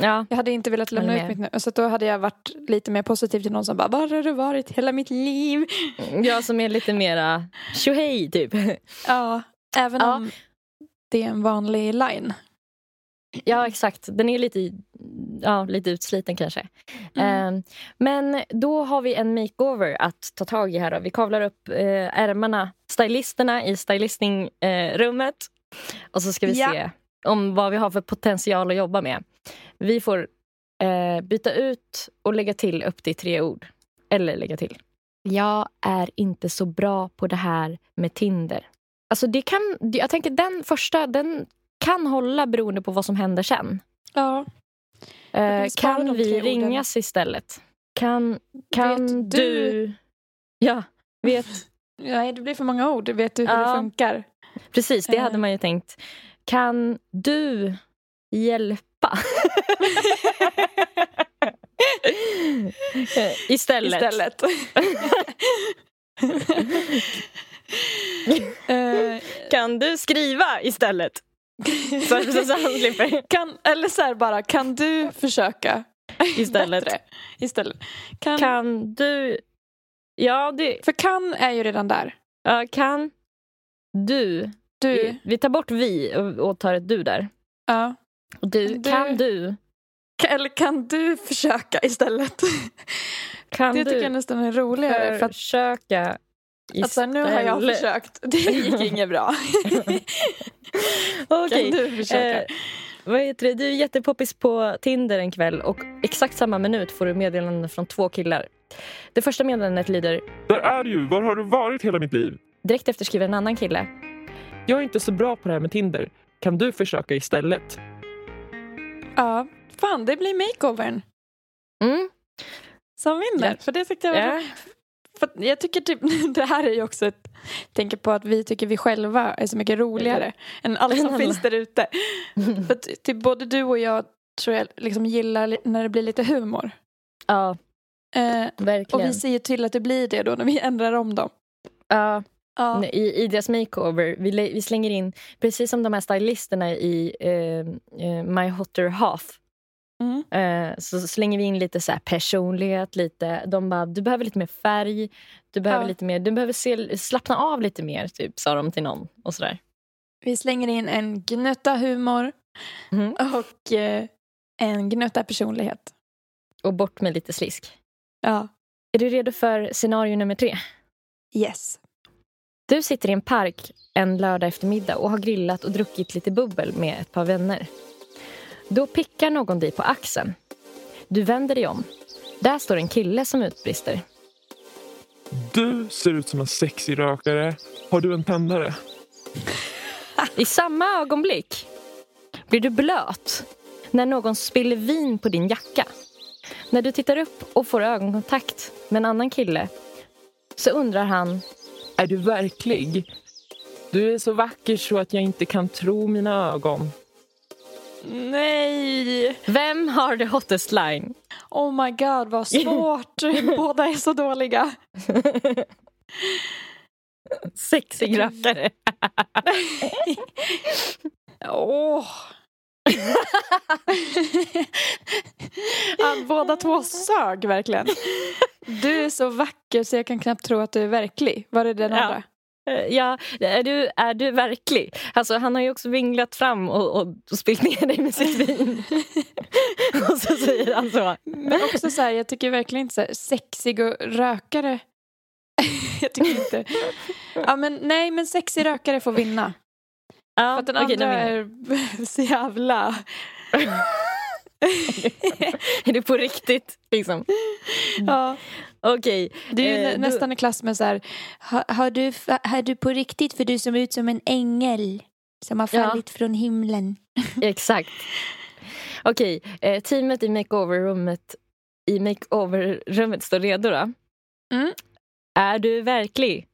Ja, Jag hade inte velat lämna ut mitt nummer. Så då hade jag varit lite mer positiv till någon som bara, var har du varit hela mitt liv? jag som är lite mera tjohej, typ. Ja, även Ja. om det är en vanlig line. Ja, exakt. Den är lite, ja, lite utsliten kanske. Mm. Eh, men då har vi en makeover att ta tag i här. Då. Vi kavlar upp eh, ärmarna, stylisterna i stylistingrummet. Eh, och så ska vi Ja. se om vad vi har för potential att jobba med. Vi får eh, byta ut och lägga till upp till tre ord. Eller lägga till. Jag är inte så bra på det här med Tinder. Alltså det kan, jag tänker den första, den kan hålla beroende på vad som händer sen. Ja. Eh, kan vi tre orden. ringas istället? Kan, kan Vet du... du- Ja, vet. Nej, det blir för många ord. Vet du hur Ja. det funkar? Precis, det Eh. hade man ju tänkt. Kan du hjälpa? Eh, Istället. Istället. Eh, Kan du skriva istället? Så, så, så han slipper. kan, eller så här bara, kan du försöka? Istället. Bättre. Istället. Kan, Kan du Ja, det, För kan är ju redan där. ja, kan du... Du, Vi, vi tar bort vi och, och tar ett du där. ja. Du, Du- kan du... Eller kan du försöka istället? Kan det du tycker jag nästan är roligare. Försöka alltså, nu har jag försökt. Det gick inget bra. Okej. Kan du försöka? Eh, vad heter det? Du är jättepoppis på Tinder en kväll och exakt samma minut får du meddelanden från två killar. Det första meddelandet lyder Där är du ju. Var har du varit hela mitt liv? direkt efter skriver en annan kille. Jag är inte så bra på det här med Tinder. Kan du försöka istället? Ja, fan det blir makeovern Mm. som vinner. Ja. För det tyckte jag var Ja. För jag tycker typ, det här är ju också ett, tänker på att vi tycker vi själva är så mycket roligare än allt som alla. finns där ute. För typ både du och jag tror jag liksom gillar när det blir lite humor. ja, Eh, och verkligen. vi ser ju till att det blir det då när vi ändrar om dem. Ja, Ja. I, I deras makeover, vi, vi slänger in, precis som de här stylisterna i eh, eh, My Hotter Half, Mm. eh, så slänger vi in lite så här personlighet, lite, de bara, du behöver lite mer färg, du behöver Ja. lite mer, du behöver se, slappna av lite mer, typ, sa de till någon. Och sådär. Vi slänger in en gnutta humor Mhm. och eh, en gnutta personlighet. Och bort med lite slisk. Ja. Är du redo för scenario nummer tre? Yes. Du sitter i en park en lördag eftermiddag och har grillat och druckit lite bubbel med ett par vänner. Då pickar någon dig på axeln. Du vänder dig om. Där står en kille som utbrister. Du ser ut som en sexig rökare. Har du en tändare? I samma ögonblick blir du blöt när någon spiller vin på din jacka. När du tittar upp och får ögonkontakt med en annan kille så undrar han Är du verklig? Du är så vacker så att jag inte kan tro mina ögon. Nej! Vem har the hottest line? Oh my god vad svårt. Båda är så dåliga. Sexig rackare. Åh. ja, båda två sög verkligen. Du är så vacker så jag kan knappt tro att du är verklig. Var det den andra? Eh, Ja, är du, är du verklig? Alltså, han har ju också vinglat fram och, och, och spillt ner dig med sitt vin. och så säger han så. Men också så här, jag tycker verkligen inte så här, sexig och rökare. jag tycker inte. Ja men nej men sexig rökare får vinna. Ja, För att den okej, andra är så jävla... Är det på riktigt? Liksom? ja. Okej. Det är ju Eh, nä- du- nästan i klass med så här, har, har, du, har du på riktigt för du som ut som en ängel som har Ja. fallit från himlen. Exakt. Okej, eh, teamet i makeover-rummet i makeover-rummet står redo då. Mm. Är du verklig?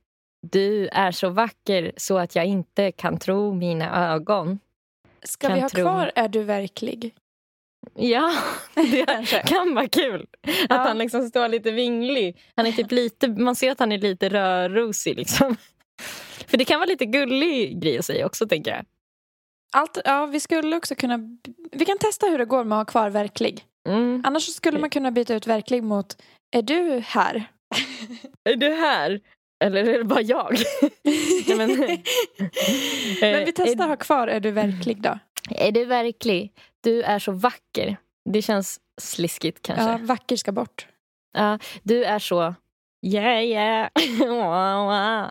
Du är så vacker så att jag inte kan tro mina ögon. Ska Kan vi ha tro. kvar Är du verklig? Ja, det Kanske. kan vara kul. Att Ja. han liksom står lite vinglig. Han är typ lite, man ser att han är lite rörrosig. Liksom. För det kan vara lite gullig grej att säga också, tänker jag. Allt, ja, vi skulle också kunna... Vi kan testa hur det går med att ha kvar verklig. Mm. Annars skulle man kunna byta ut verklig mot Är du här? Är du här? Eller är det bara jag? Nej, men, Men Eh, vi testar är, ha kvar Är du verklig då? är du verklig? Du är så vacker. Det känns sliskigt kanske. Ja, vacker ska bort. Ja, du är så... Yeah, yeah. Wow, wow.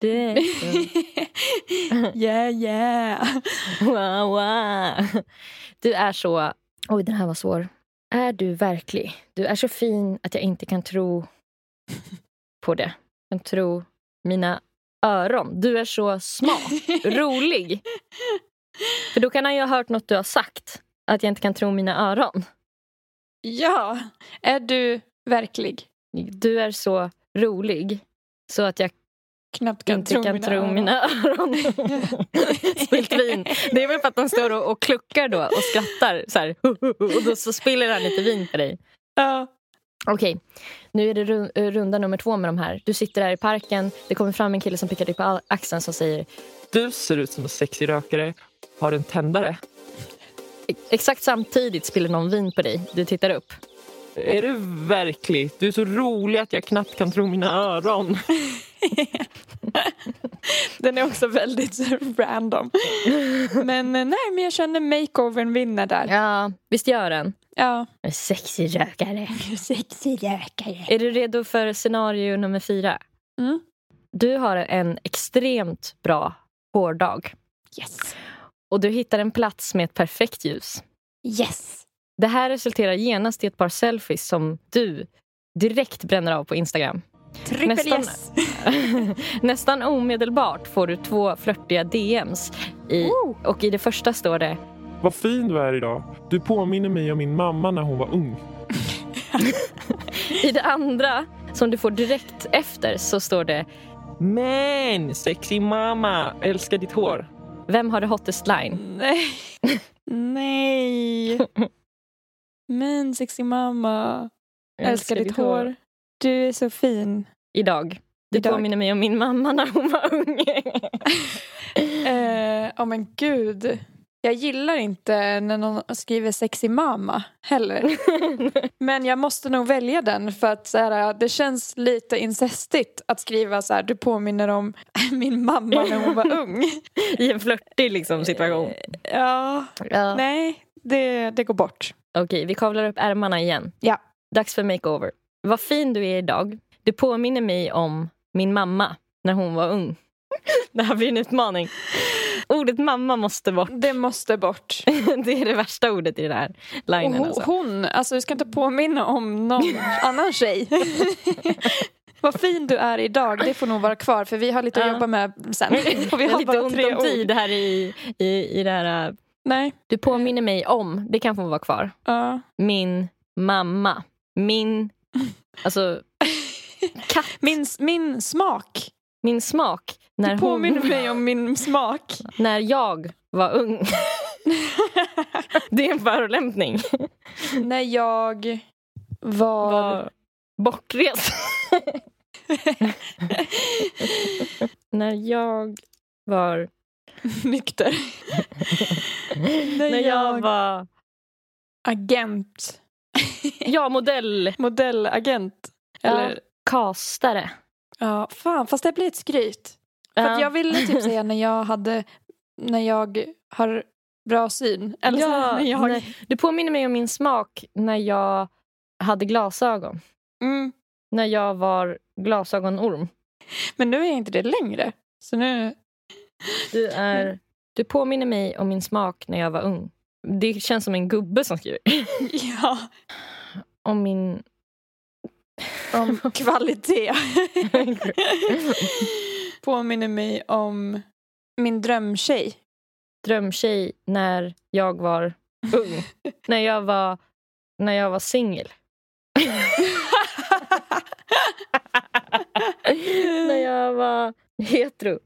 Du är så... yeah, yeah. Wow, wow. Du är så... Oj, den här var svår. Är du verklig? Du är så fin att jag inte kan tro på det. Jag kan tro mina öron. Du är så smart, rolig. För då kan han ju ha hört något du har sagt. Att jag inte kan tro mina öron. Ja, är du verklig? Du är så rolig så att jag Knappt kan inte tro kan mina tro öron. mina öron. Spilt vin. Det är väl för att han står och, och kluckar då och skrattar. Så här. Och då så spiller han lite vin på dig. Ja. Okej, nu är det eh, runda nummer två med de här. Du sitter där i parken. Det kommer fram en kille som pickar dig på axeln som säger Du ser ut som en sexig rökare. Har en tändare? "E- exakt samtidigt spiller någon vin på dig. Du tittar upp. Är det verkligt? Du är så rolig att jag knappt kan tro mina öron. Den är också väldigt random. Men eh, nej, men jag känner makeovern vinner där. Ja, visst gör den? Ja. En sexig rökare. Sexig rökare. Är du redo för scenario nummer fyra? Mm. Du har en extremt bra hårdag Yes. Och du hittar en plats med ett perfekt ljus. Yes. Det här resulterar genast i ett par selfies som du direkt bränner av på Instagram. Trippel Nästan- yes. Nästan omedelbart får du två flörtiga DMs i, Oh. och i det första står det Vad fin du är idag. Du påminner mig om min mamma när hon var ung. I det andra, som du får direkt efter, så står det Men, sexy mamma, älskar ditt hår. Vem har det hottest line? Nej. Nej. Men sexig mamma. Älskar ditt hår. Du är så fin. Idag. Det Idag. påminner mig om min mamma när hon var ung. Eh, oh men gud. Jag gillar inte när någon skriver sexig mamma heller. Men jag måste nog välja den för att så här, det känns lite incestigt att skriva så här, du påminner om min mamma när hon var ung. I en flörtig liksom, situation. Ja, Ja. nej, det, det går bort. Okej, vi kavlar upp ärmarna igen. Ja. Dags för makeover. Vad fin du är idag. Du påminner mig om min mamma när hon var ung. Det här blir en utmaning. Ordet mamma måste bort. Det måste bort. Det är det värsta ordet i den här linen. hon, Alltså. hon, alltså du ska inte påminna om någon annan tjej. Vad fin du är idag, det får nog vara kvar för vi har lite att jobba med sen. Och vi har lite ont om tid här i, i, i det här. äh, Nej. Du påminner mig om, det kan få vara kvar, Ja. min mamma. Min, alltså, katt. Min, min smak. Min smak. När, Du påminner hon, mig om min smak. när jag var ung. Det är en förolämpning. När jag var... Var bortrest. när jag var... nykter. När, När jag var... agent. Ja, modell. Modellagent. Eller, Kastare. ja. fan, fast det blir ett skryt. För att jag ville typ säga när jag hade, när jag har bra syn. Eller ja, när jag... nej. Du påminner mig om min smak när jag hade glasögon. Mm. När jag var glasögonorm. Men nu är jag inte det längre. Så nu... Du, är, du påminner mig om min smak när jag var ung. Det känns som en gubbe som skriver. Ja. Om min... Om kvalitet. Påminner mig om min drömtjej. drömtjej när jag var ung. när jag var, när jag var singel. när jag var hetero.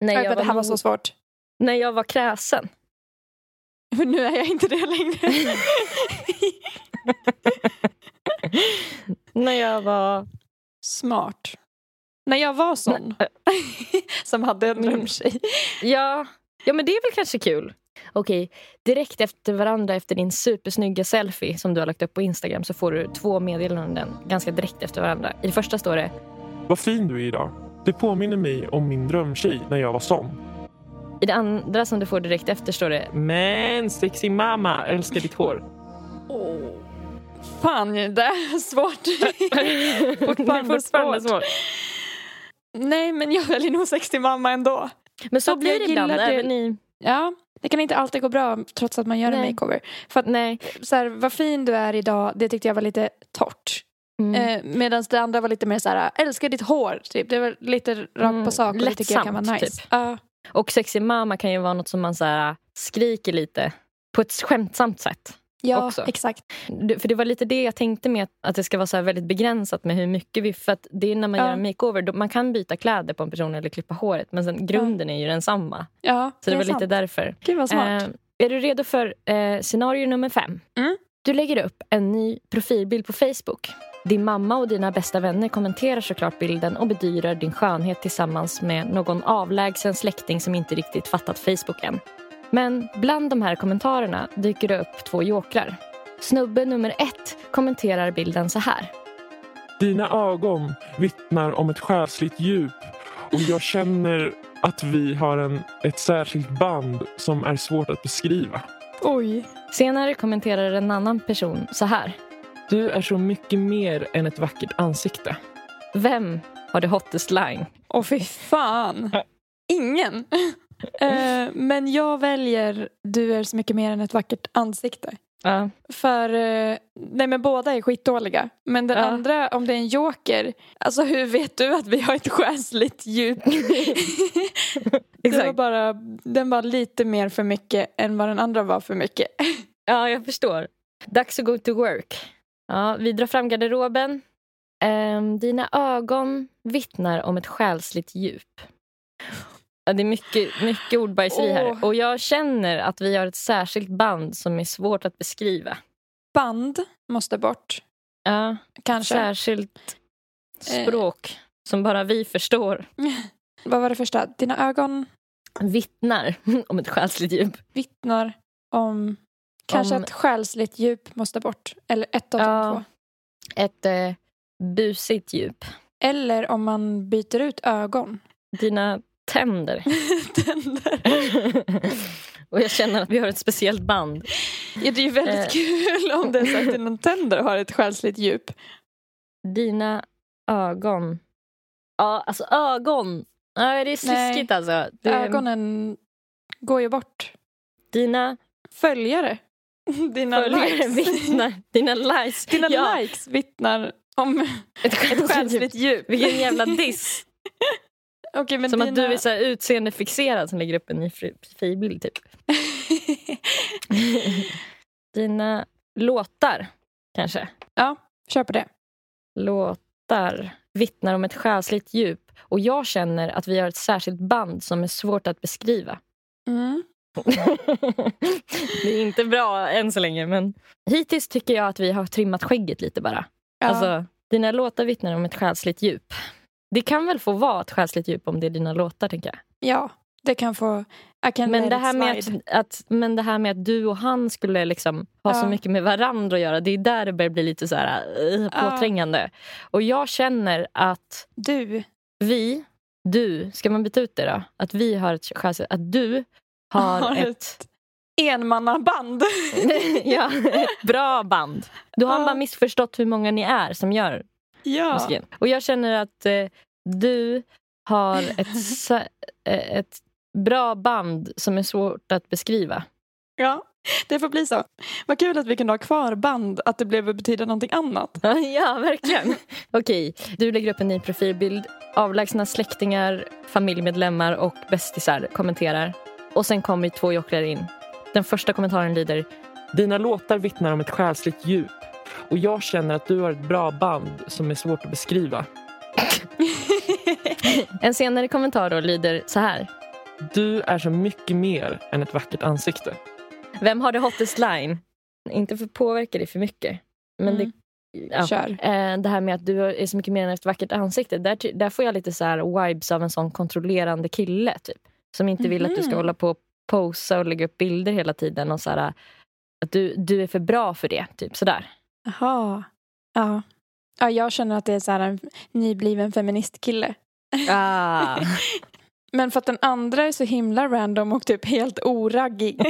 när, Jag jag vet, det här var så svårt. när jag var kräsen. Men nu är jag inte det längre. när jag var... Smart. När jag var sån. Som hade en drömtjej. Ja, ja men det är väl kanske kul. Okej, direkt efter varandra efter din supersnygga selfie som du har lagt upp på Instagram så får du två meddelanden ganska direkt efter varandra. I det första står det Vad fin du är idag. Du påminner mig om min drömtjej när jag var sån. I det andra som du får direkt efter står det Men, sexy mamma, älskar ditt hår. Oh. Fan, det är svårt. fortfarande, svårt. svårt. Nej, men jag väljer nog 60 mamma ändå. Men så Att blir det ibland. Även i... Ja, det kan inte alltid gå bra trots att man gör en Nej. makeover. För att Nej. så här, vad fin du är idag, det tyckte jag var lite torrt. Mm. Eh, Medan det andra var lite mer så här, älskar ditt hår. Typ. Det var lite rakt Mm, på sak och det tycker jag kan vara lättsamt, nice. typ. Ja, Och sexy mamma kan ju vara något som man så här, skriker lite på ett skämtsamt sätt. Ja Också. exakt. Det- För det var lite det jag tänkte med att, det ska vara så väldigt begränsat med hur mycket vi... För att det är när man Ja. gör en makeover, då, man kan byta kläder på en person eller klippa håret men sen, grunden är ju densamma. Ja, Så det, är var lite sant. därför. Gud vad smart. Eh, är du redo för eh, scenario nummer fem? Mm. Du lägger upp en ny profilbild på Facebook. Din mamma och dina bästa vänner kommenterar såklart bilden och bedyrar din skönhet tillsammans med någon avlägsen släkting som inte riktigt fattat Facebook än. Men bland de här kommentarerna dyker det upp två jokrar. Snubbe nummer ett kommenterar bilden så här. Dina ögon vittnar om ett själsligt djup och jag känner att vi har en, ett särskilt band som är svårt att beskriva. Oj. Senare kommenterar en annan person så här. Du är så mycket mer än ett vackert ansikte. Vem har det hottest line? Åh fy fan. Ingen. Eh, men jag väljer du är så mycket mer än ett vackert ansikte. Ja. För, eh, nej men båda är skitdåliga. Men den Ja. andra, om det är en joker, alltså hur vet du att vi har ett själsligt djup? det var bara, den var lite mer för mycket än vad den andra var för mycket. ja, jag förstår. Dags att go to work. Ja, vi drar fram garderoben. Ehm, dina ögon vittnar om ett själsligt djup. Ja, det är mycket, mycket ordbajseri här. Åh. Och jag känner att vi har ett särskilt band som är svårt att beskriva. Band måste bort, Ja, kanske. särskilt språk som bara vi förstår. Vad var det första? Dina ögon Vittnar om ett själsligt djup. vittnar om... Kanske Om- ett själsligt djup måste bort. Eller ett av Ja. de två. Ett eh, busigt djup. Eller om man byter ut ögon. Dina tänder. Tänder. och jag känner att vi har ett speciellt band. Ja, det är ju väldigt Eh. kul om det är så att dina tänder har ett själsligt djup. Dina ögon. Ja, alltså ögon. Ja, det är sliskigt alltså. Det, Ögonen går ju bort. Dina Följare. Dina följare likes. vittnar. Dina likes. Dina ja, likes vittnar om ett själsligt djup. Vilken jävla diss. Okej, men Som dina... att du är så utseendefixerad som lägger upp en ny fri- fribild typ. Dina låtar kanske. Kör på det. Låtar vittnar om ett själsligt djup och jag känner att vi har ett särskilt band som är svårt att beskriva. Mm. det är inte bra än så länge men hittills tycker jag att vi har trimmat skägget lite bara. Ja. Alltså, dina låtar vittnar om ett själsligt djup. Det kan väl få vara ett själsligt djup om det är dina låtar tänker jag. ja, det kan få... Men det, här med att, att, men det här med att du och han skulle liksom ha så Ja. mycket med varandra att göra, det är där det börjar bli lite så här, Ja. påträngande. Och jag känner att Du. vi, du, ska man byta ut det då? Att vi har ett själsligt, att du har Har ett, Enmannaband. ja, ett bra band. Du har Ja. bara missförstått hur många ni är som gör ja. musiken. Och jag känner att eh, du har ett, eh, ett bra band som är svårt att beskriva. ja, det får bli så. Vad kul att vi kunde ha kvar band, att det blev betyda någonting annat. ja, verkligen. Okej, du lägger upp en ny profilbild. Avlägsna släktingar, familjemedlemmar och bästisar kommenterar. Och sen kommer två jocklar in. Den första kommentaren lyder Dina låtar vittnar om ett själsligt djup och jag känner att du har ett bra band som är svårt att beskriva. En senare kommentar då lyder så här. Du är så mycket mer än ett vackert ansikte. Vem har det hottest line? Inte för att påverka dig för mycket. Men Mm. det, ja. Kör. Eh, det här med att du är så mycket mer än ett vackert ansikte. Där, där får jag lite så här vibes av en sån kontrollerande kille. Typ, som inte vill att du ska Mhm. hålla på och posa och lägga upp bilder hela tiden. Och så här, att du, du är för bra för det. Typ sådär. Jaha. Ja. ja, jag känner att det är så en nybliven feministkille. Ah. Men för att den andra är så himla random och typ helt oraggig.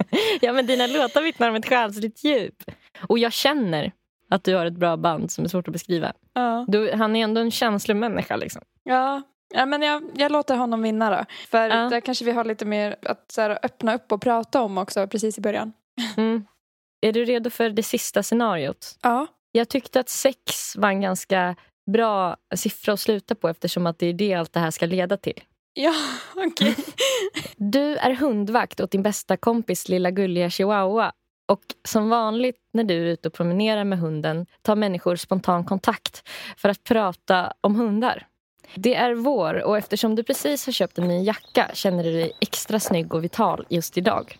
ja, men dina låtar vittnar om ett själsligt djup. Och jag känner att du har ett bra band som är svårt att beskriva. ja. Du, han är ändå en känslomänniska. Liksom. Ja. ja, men jag, jag låter honom vinna då. För Ja. där kanske vi har lite mer att så här, öppna upp och prata om också precis i början. Mm. Är du redo för det sista scenariot? Ja. Jag tyckte att sex var en ganska bra siffra att sluta på eftersom att det är det allt det här ska leda till. Ja, okej. Du är hundvakt åt din bästa kompis lilla gulliga chihuahua och som vanligt när du är ute och promenerar med hunden tar människor spontan kontakt för att prata om hundar. Det är vår och eftersom du precis har köpt en ny jacka känner du dig extra snygg och vital just idag.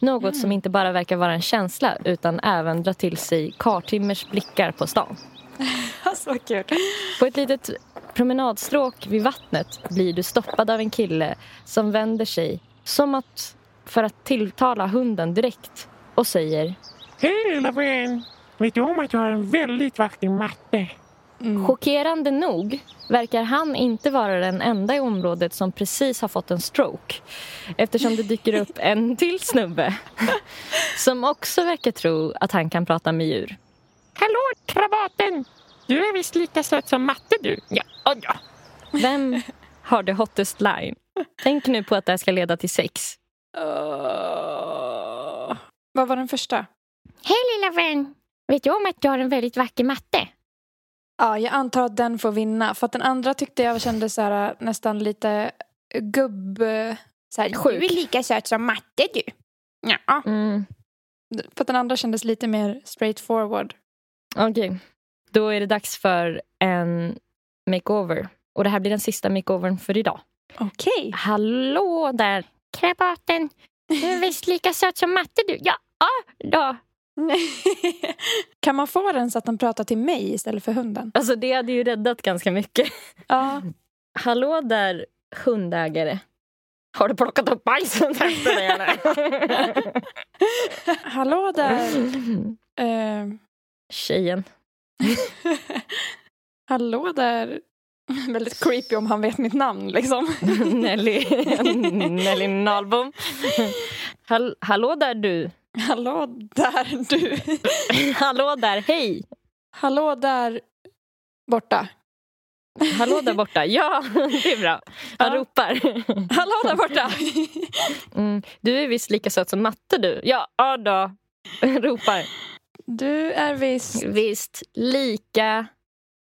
Något som inte bara verkar vara en känsla utan även drar till sig kartimmers blickar på stan. Vad kul. På ett litet promenadstråk vid vattnet blir du stoppad av en kille som vänder sig som att för att tilltala hunden direkt och säger Hej lilla vän! Vet du om att jag har en väldigt vacker matte? Mm. Chockerande nog verkar han inte vara den enda i området som precis har fått en stroke eftersom det dyker upp en till snubbe som också verkar tro att han kan prata med djur. Hallå krabaten! Du är visst lika söt som matte du. Ja, ja, ja. Vem har the hottest line? Tänk nu på att det här ska leda till sex. Åh. Vad var den första? Hej lilla vän! Vet du om att jag har en väldigt vacker matte? Ja, jag antar att den får vinna. För att den andra tyckte jag kände så här, nästan lite gubb... Så här, Du sjuk. är lika söt som matte du. Ja. Mm. För att den andra kändes lite mer straight forward. Okej, då är det dags för en makeover. Och det här blir den sista makeovern för idag. Okej. Hallå där! Krabaten, du är visst lika söt som matte du. Ja, ja då. kan man få den så att den pratar till mig istället för hunden? Alltså det hade ju räddat ganska mycket. Ja. Hallå där hundägare. Har du plockat upp bajsen efter dig eller? Hallå där. Eh, Tjejen. hallå där. Väldigt creepy om han vet mitt namn liksom. Nelly, Nelly Nahlbom. Hall, hallå där du. Hallå där du. Hallå där, hej. Hallå där borta. Hallå där borta. Ja, det är bra. Han Ja. ropar. Hallå där borta. Mm, du är visst lika söt som matte du. Ja, ja då. Ropar. Du är visst Visst lika.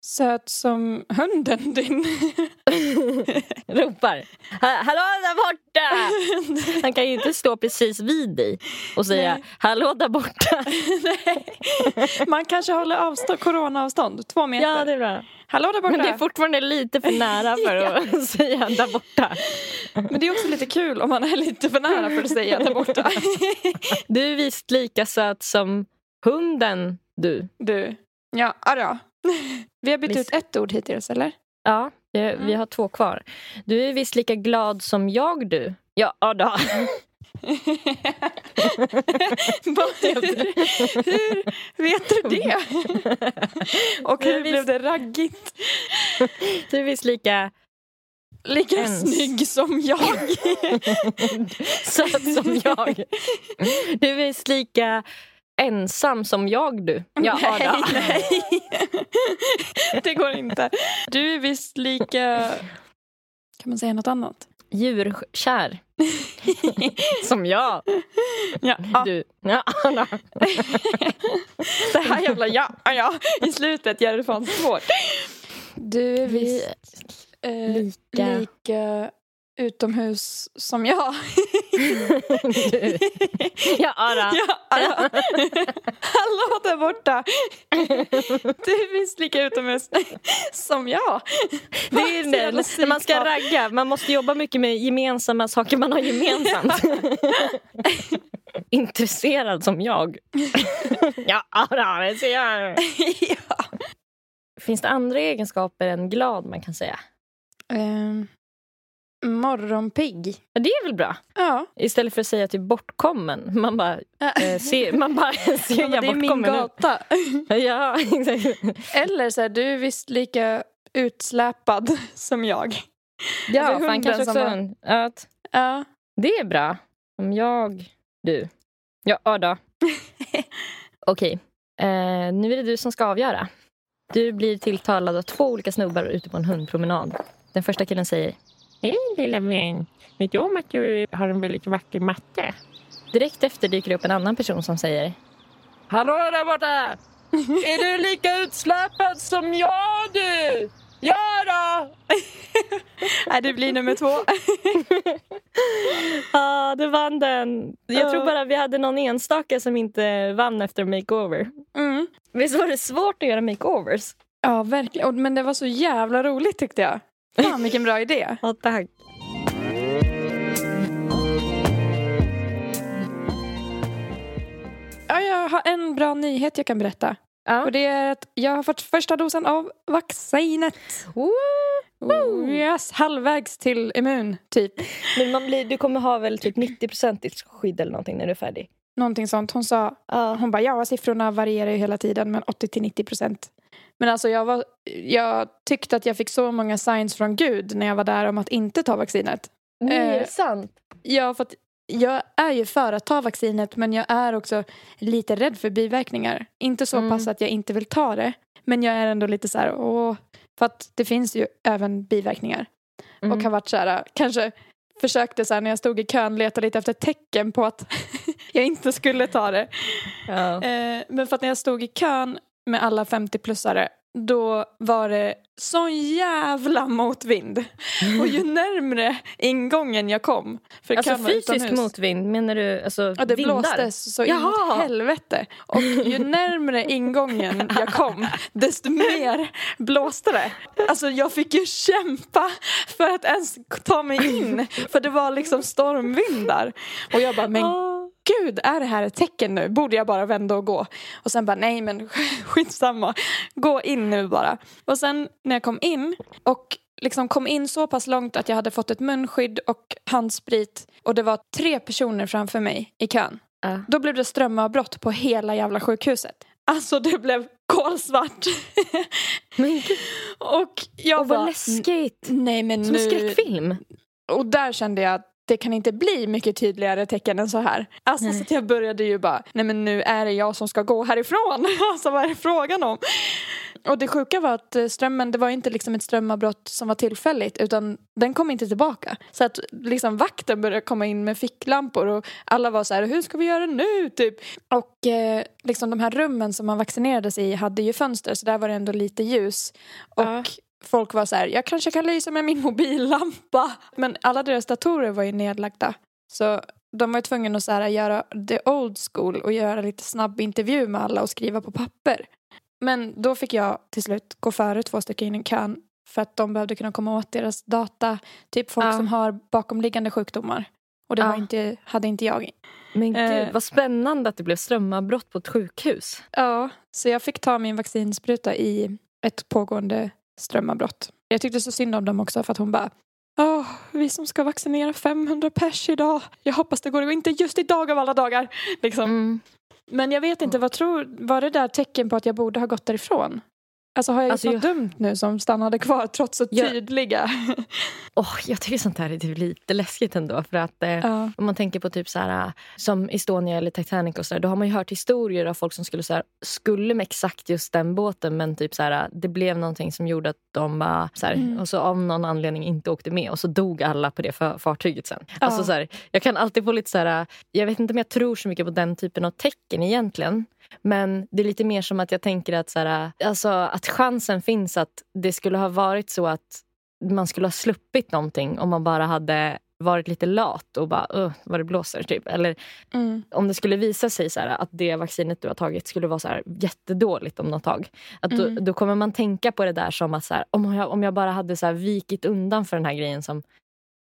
Söt som hunden din. Ropar. Ha, hallå där borta! Han kan ju inte stå precis vid dig och säga Nej. hallå där borta. Man kanske håller avstånd, coronaavstånd, två meter. Ja, det är bra. Hallå där borta. Men det är fortfarande lite för nära för att säga där borta. Men det är också lite kul om man är lite för nära för att säga där borta. Du är visst lika söt som hunden du. Du. Ja, ja. Vi har bytt ut ett ord hittills, eller? Ja, vi, vi har två kvar. Du är visst lika glad som jag du. Ja, ja då. Hur, hur vet du det? Och hur blev det raggigt? Du är visst lika Lika Ens. snygg som jag. söt som jag. Du är visst lika ensam som jag du. Ja, nej, då. nej. Det går inte. Du är visst lika... Kan man säga något annat? Djurkär. som jag. Ja, ja. Du. Ja, då. Det här jävla ja, ja i slutet gör det fan svårt. Du är visst eh, Lika. lika utomhus som jag. Du. Ja, då. Ja, ja. Hallå där borta! Du är visst lika utomhus som jag. Det är jävla när man ska ragga. Man måste jobba mycket med gemensamma saker man har gemensamt. Intresserad som jag. ja, då, det ser jag. ja. Finns det andra egenskaper än glad man kan säga? Um, morgonpigg. Ja, det är väl bra? Ja. Istället för att säga typ bortkommen. Man bara eh, ser, man bara ser Ja, men jag det är min bortkommen gata. Ja, exakt. Eller så här, du är visst lika utsläpad som jag. Ja, Alltså fan kanske också en, att Ja. Det är bra. Om jag, du. Ja, ja då. Okej, eh, nu är det du som ska avgöra. Du blir tilltalad av två olika snubbar ute på en hundpromenad. Den första killen säger Hej lilla vän! Vet du om att du har en väldigt vacker matte? Direkt efter dyker det upp en annan person som säger Hallå där borta! Är du lika utsläpad som jag du? Ja då! Nej, det blir nummer två. ah, du vann den. Jag Ja. tror bara vi hade någon enstaka som inte vann efter makeover. Mm. Visst var det svårt att göra makeovers? Ja, verkligen. Men det var så jävla roligt tyckte jag. Fan, vilken bra idé. Ja, tack. Ja, jag har en bra nyhet jag kan berätta. Ja. Och det är att jag har fått första dosen av vaccinet. Oh, yes, halvvägs till immun, typ. Men man blir, du kommer ha väl typ 90 skydd eller någonting när du är färdig? Någonting sånt. Hon sa, Ja. hon bara ja siffrorna varierar ju hela tiden men 80 till 90 procent. Men alltså jag, var, jag tyckte att jag fick så många signs från Gud när jag var där om att inte ta vaccinet. Nej, är Eh, det sant? Ja, för att jag är ju för att ta vaccinet men jag är också lite rädd för biverkningar. Inte så Mm. pass att jag inte vill ta det. Men jag är ändå lite så här, åh. För att det finns ju även biverkningar. Mm. Och har varit så här, kanske försökte så här när jag stod i kön leta lite efter tecken på att jag inte skulle ta det. Ja. Eh, men för att när jag stod i kön med alla 50-plussare då var det sån jävla motvind. Och ju närmre ingången jag kom. För Alltså fysisk utomhus. motvind, menar du alltså Ja, det vindar? blåste så Jaha. in helvete. Och ju närmre ingången jag kom, desto mer blåste det. Alltså jag fick ju kämpa för att ens ta mig in. För det var liksom stormvindar. Och jag bara, men gud, är det här ett tecken nu? Borde jag bara vända och gå? Och sen bara, nej men skitsamma. Gå in nu bara. Och sen när jag kom in och liksom kom in så pass långt att jag hade fått ett munskydd och handsprit och det var tre personer framför mig i kön. Ja. Då blev det strömavbrott på hela jävla sjukhuset. Alltså det blev kolsvart. Men och jag och vad bara, läskigt! nej men Som en nu. skräckfilm. Och där kände jag att det kan inte bli mycket tydligare tecken än så här. Alltså Nej. så att jag började ju bara, nej men nu är det jag som ska gå härifrån. Alltså vad är det frågan om? Och det sjuka var att eh, strömmen, det var inte liksom ett strömavbrott som var tillfälligt utan den kom inte tillbaka. Så att liksom vakten började komma in med ficklampor och alla var så här, hur ska vi göra nu typ? Och eh, liksom de här rummen som man vaccinerades i hade ju fönster så där var det ändå lite ljus. Och Ja. Folk var så här, jag kanske kan lysa med min mobillampa. Men alla deras datorer var ju nedlagda. Så de var ju tvungna att så här, göra the old school och göra lite snabb intervju med alla och skriva på papper. Men då fick jag till slut gå före två stycken in i kön för att de behövde kunna komma åt deras data. Typ folk Ja. som har bakomliggande sjukdomar. Och det Ja. inte, hade inte jag. Men gud, Eh. vad spännande att det blev strömavbrott på ett sjukhus. Ja, så jag fick ta min vaccinspruta i ett pågående strömavbrott. Jag tyckte så synd om dem också för att hon bara Åh, vi som ska vaccinera 500 pers idag. Jag hoppas det går, och inte just idag av alla dagar. Liksom. Mm. Men jag vet inte, vad tror, var det där tecken på att jag borde ha gått därifrån? Alltså har jag Alltså, gjort något dumt nu som stannade kvar trots så Jag- tydliga? Åh, jag tycker sånt här är typ lite läskigt ändå. För att eh, ja. Om man tänker på typ så här, som Estonia eller Titanic och så där, då har man ju hört historier av folk som skulle, så här, skulle med exakt just den båten men typ så här, det blev någonting som gjorde att de bara, så här, Mm. och så av någon anledning inte åkte med och så dog alla på det för, fartyget sen. Ja. Alltså så jag kan alltid få lite så här, jag vet inte om jag tror så mycket på den typen av tecken egentligen. Men det är lite mer som att jag tänker att, så här, alltså, att chansen finns att det skulle ha varit så att man skulle ha sluppit någonting om man bara hade varit lite lat och bara uh, vad det blåser. Typ. Eller Mm. om det skulle visa sig så här, att det vaccinet du har tagit skulle vara så här, jättedåligt om något tag. Att då, Mm. då kommer man tänka på det där som att så här, om, jag, om jag bara hade så vikit undan för den här grejen som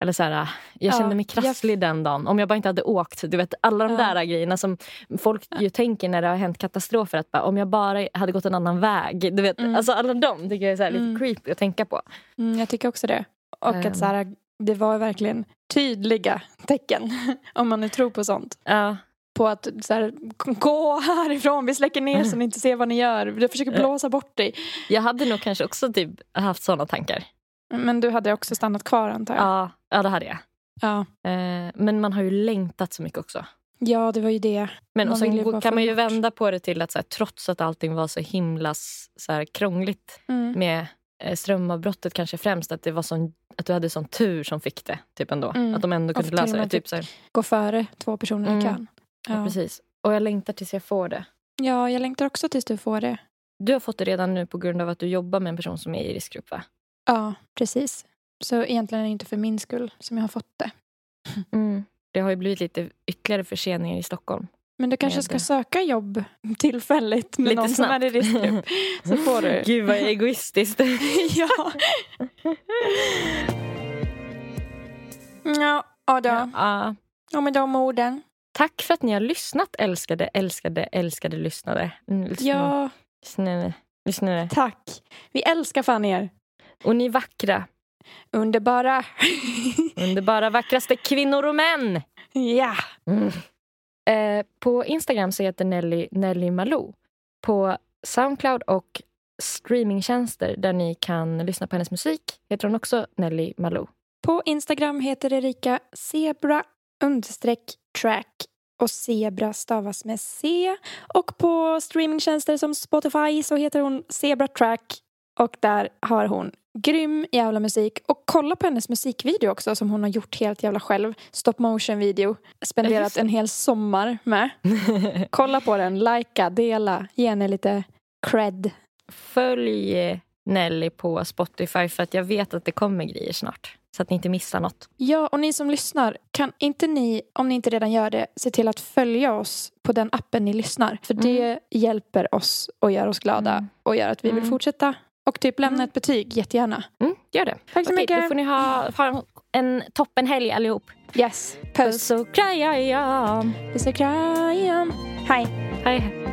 eller så här, jag Ja, kände mig jag- krasslig den dagen. Om jag bara inte hade åkt. Du vet, alla de Ja. där grejerna som folk ju tänker när det har hänt katastrofer. Att bara, om jag bara hade gått en annan väg. Du vet, Mm. alltså alla de tycker jag är så här, lite Mm. creepy att tänka på. Mm, jag tycker också det. Och Ehm. att så här, det var verkligen tydliga tecken, om man nu tror på sånt. Ja. på att så här, gå härifrån, vi släcker ner så ni inte ser vad ni gör. Du försöker blåsa bort dig. Jag hade nog kanske också typ haft såna tankar. Men du hade också stannat kvar antar jag. Ja, ja det hade jag. Ja, Eh, men man har ju längtat så mycket också. ja det var ju det. Men Man och sen kan man ju vända på det till att så här, trots att allting var så himla så här, krångligt Mm. med eh, strömavbrottet kanske främst, att, det var sån, att du hade sån tur som fick det. Typ ändå. Mm. Att de ändå kunde lösa det. Typ, så här, Gå före två personer Mm. i kön. ja. Ja. precis. Och jag längtar tills jag får det. ja, jag längtar också tills du får det. Du har fått det redan nu på grund av att du jobbar med en person som är i riskgrupp va? Ja, precis. Så egentligen är det inte för min skull som jag har fått det. Mm. Det har ju blivit lite ytterligare förseningar i Stockholm. Men du kanske ska söka jobb tillfälligt med Lite någon som är i riskgrupp. Så får du. Gud vad egoistiskt. ja. Ja, ja då. ja. Och med de orden. Tack för att ni har lyssnat älskade, älskade, älskade lyssnare. Mm, lyssnare, Ja, lyssnare, lyssnare. tack. Vi älskar fan er. Och ni vackra, Underbara. underbara, vackraste kvinnor och män. ja. Mm. Eh, på Instagram så heter Nelly Nelly Malou. På Soundcloud och streamingtjänster där ni kan lyssna på hennes musik heter hon också Nelly Malou. På Instagram heter Erika zebra understreck track och zebra stavas med C. Och på streamingtjänster som Spotify så heter hon Zebra Track och där har hon grym jävla musik. Och kolla på hennes musikvideo också som hon har gjort helt jävla själv. Stop motion video. Spenderat en hel sommar med. Kolla på den, likea, dela, ge henne lite cred. Följ Nelly på Spotify för att jag vet att det kommer grejer snart. Så att ni inte missar något. Ja, och ni som lyssnar, kan inte ni, om ni inte redan gör det, se till att följa oss på den appen ni lyssnar. För det hjälper oss och gör oss glada Mm. och gör att vi vill Mm. fortsätta. Och typ lämna Mm. ett betyg, jättegärna. Mm, gör det. Tack så Okej, mycket. Då får ni ha, ha en toppenhelg allihop. Yes, Puss puss. och kram. Puss och kram. Hej. Hej.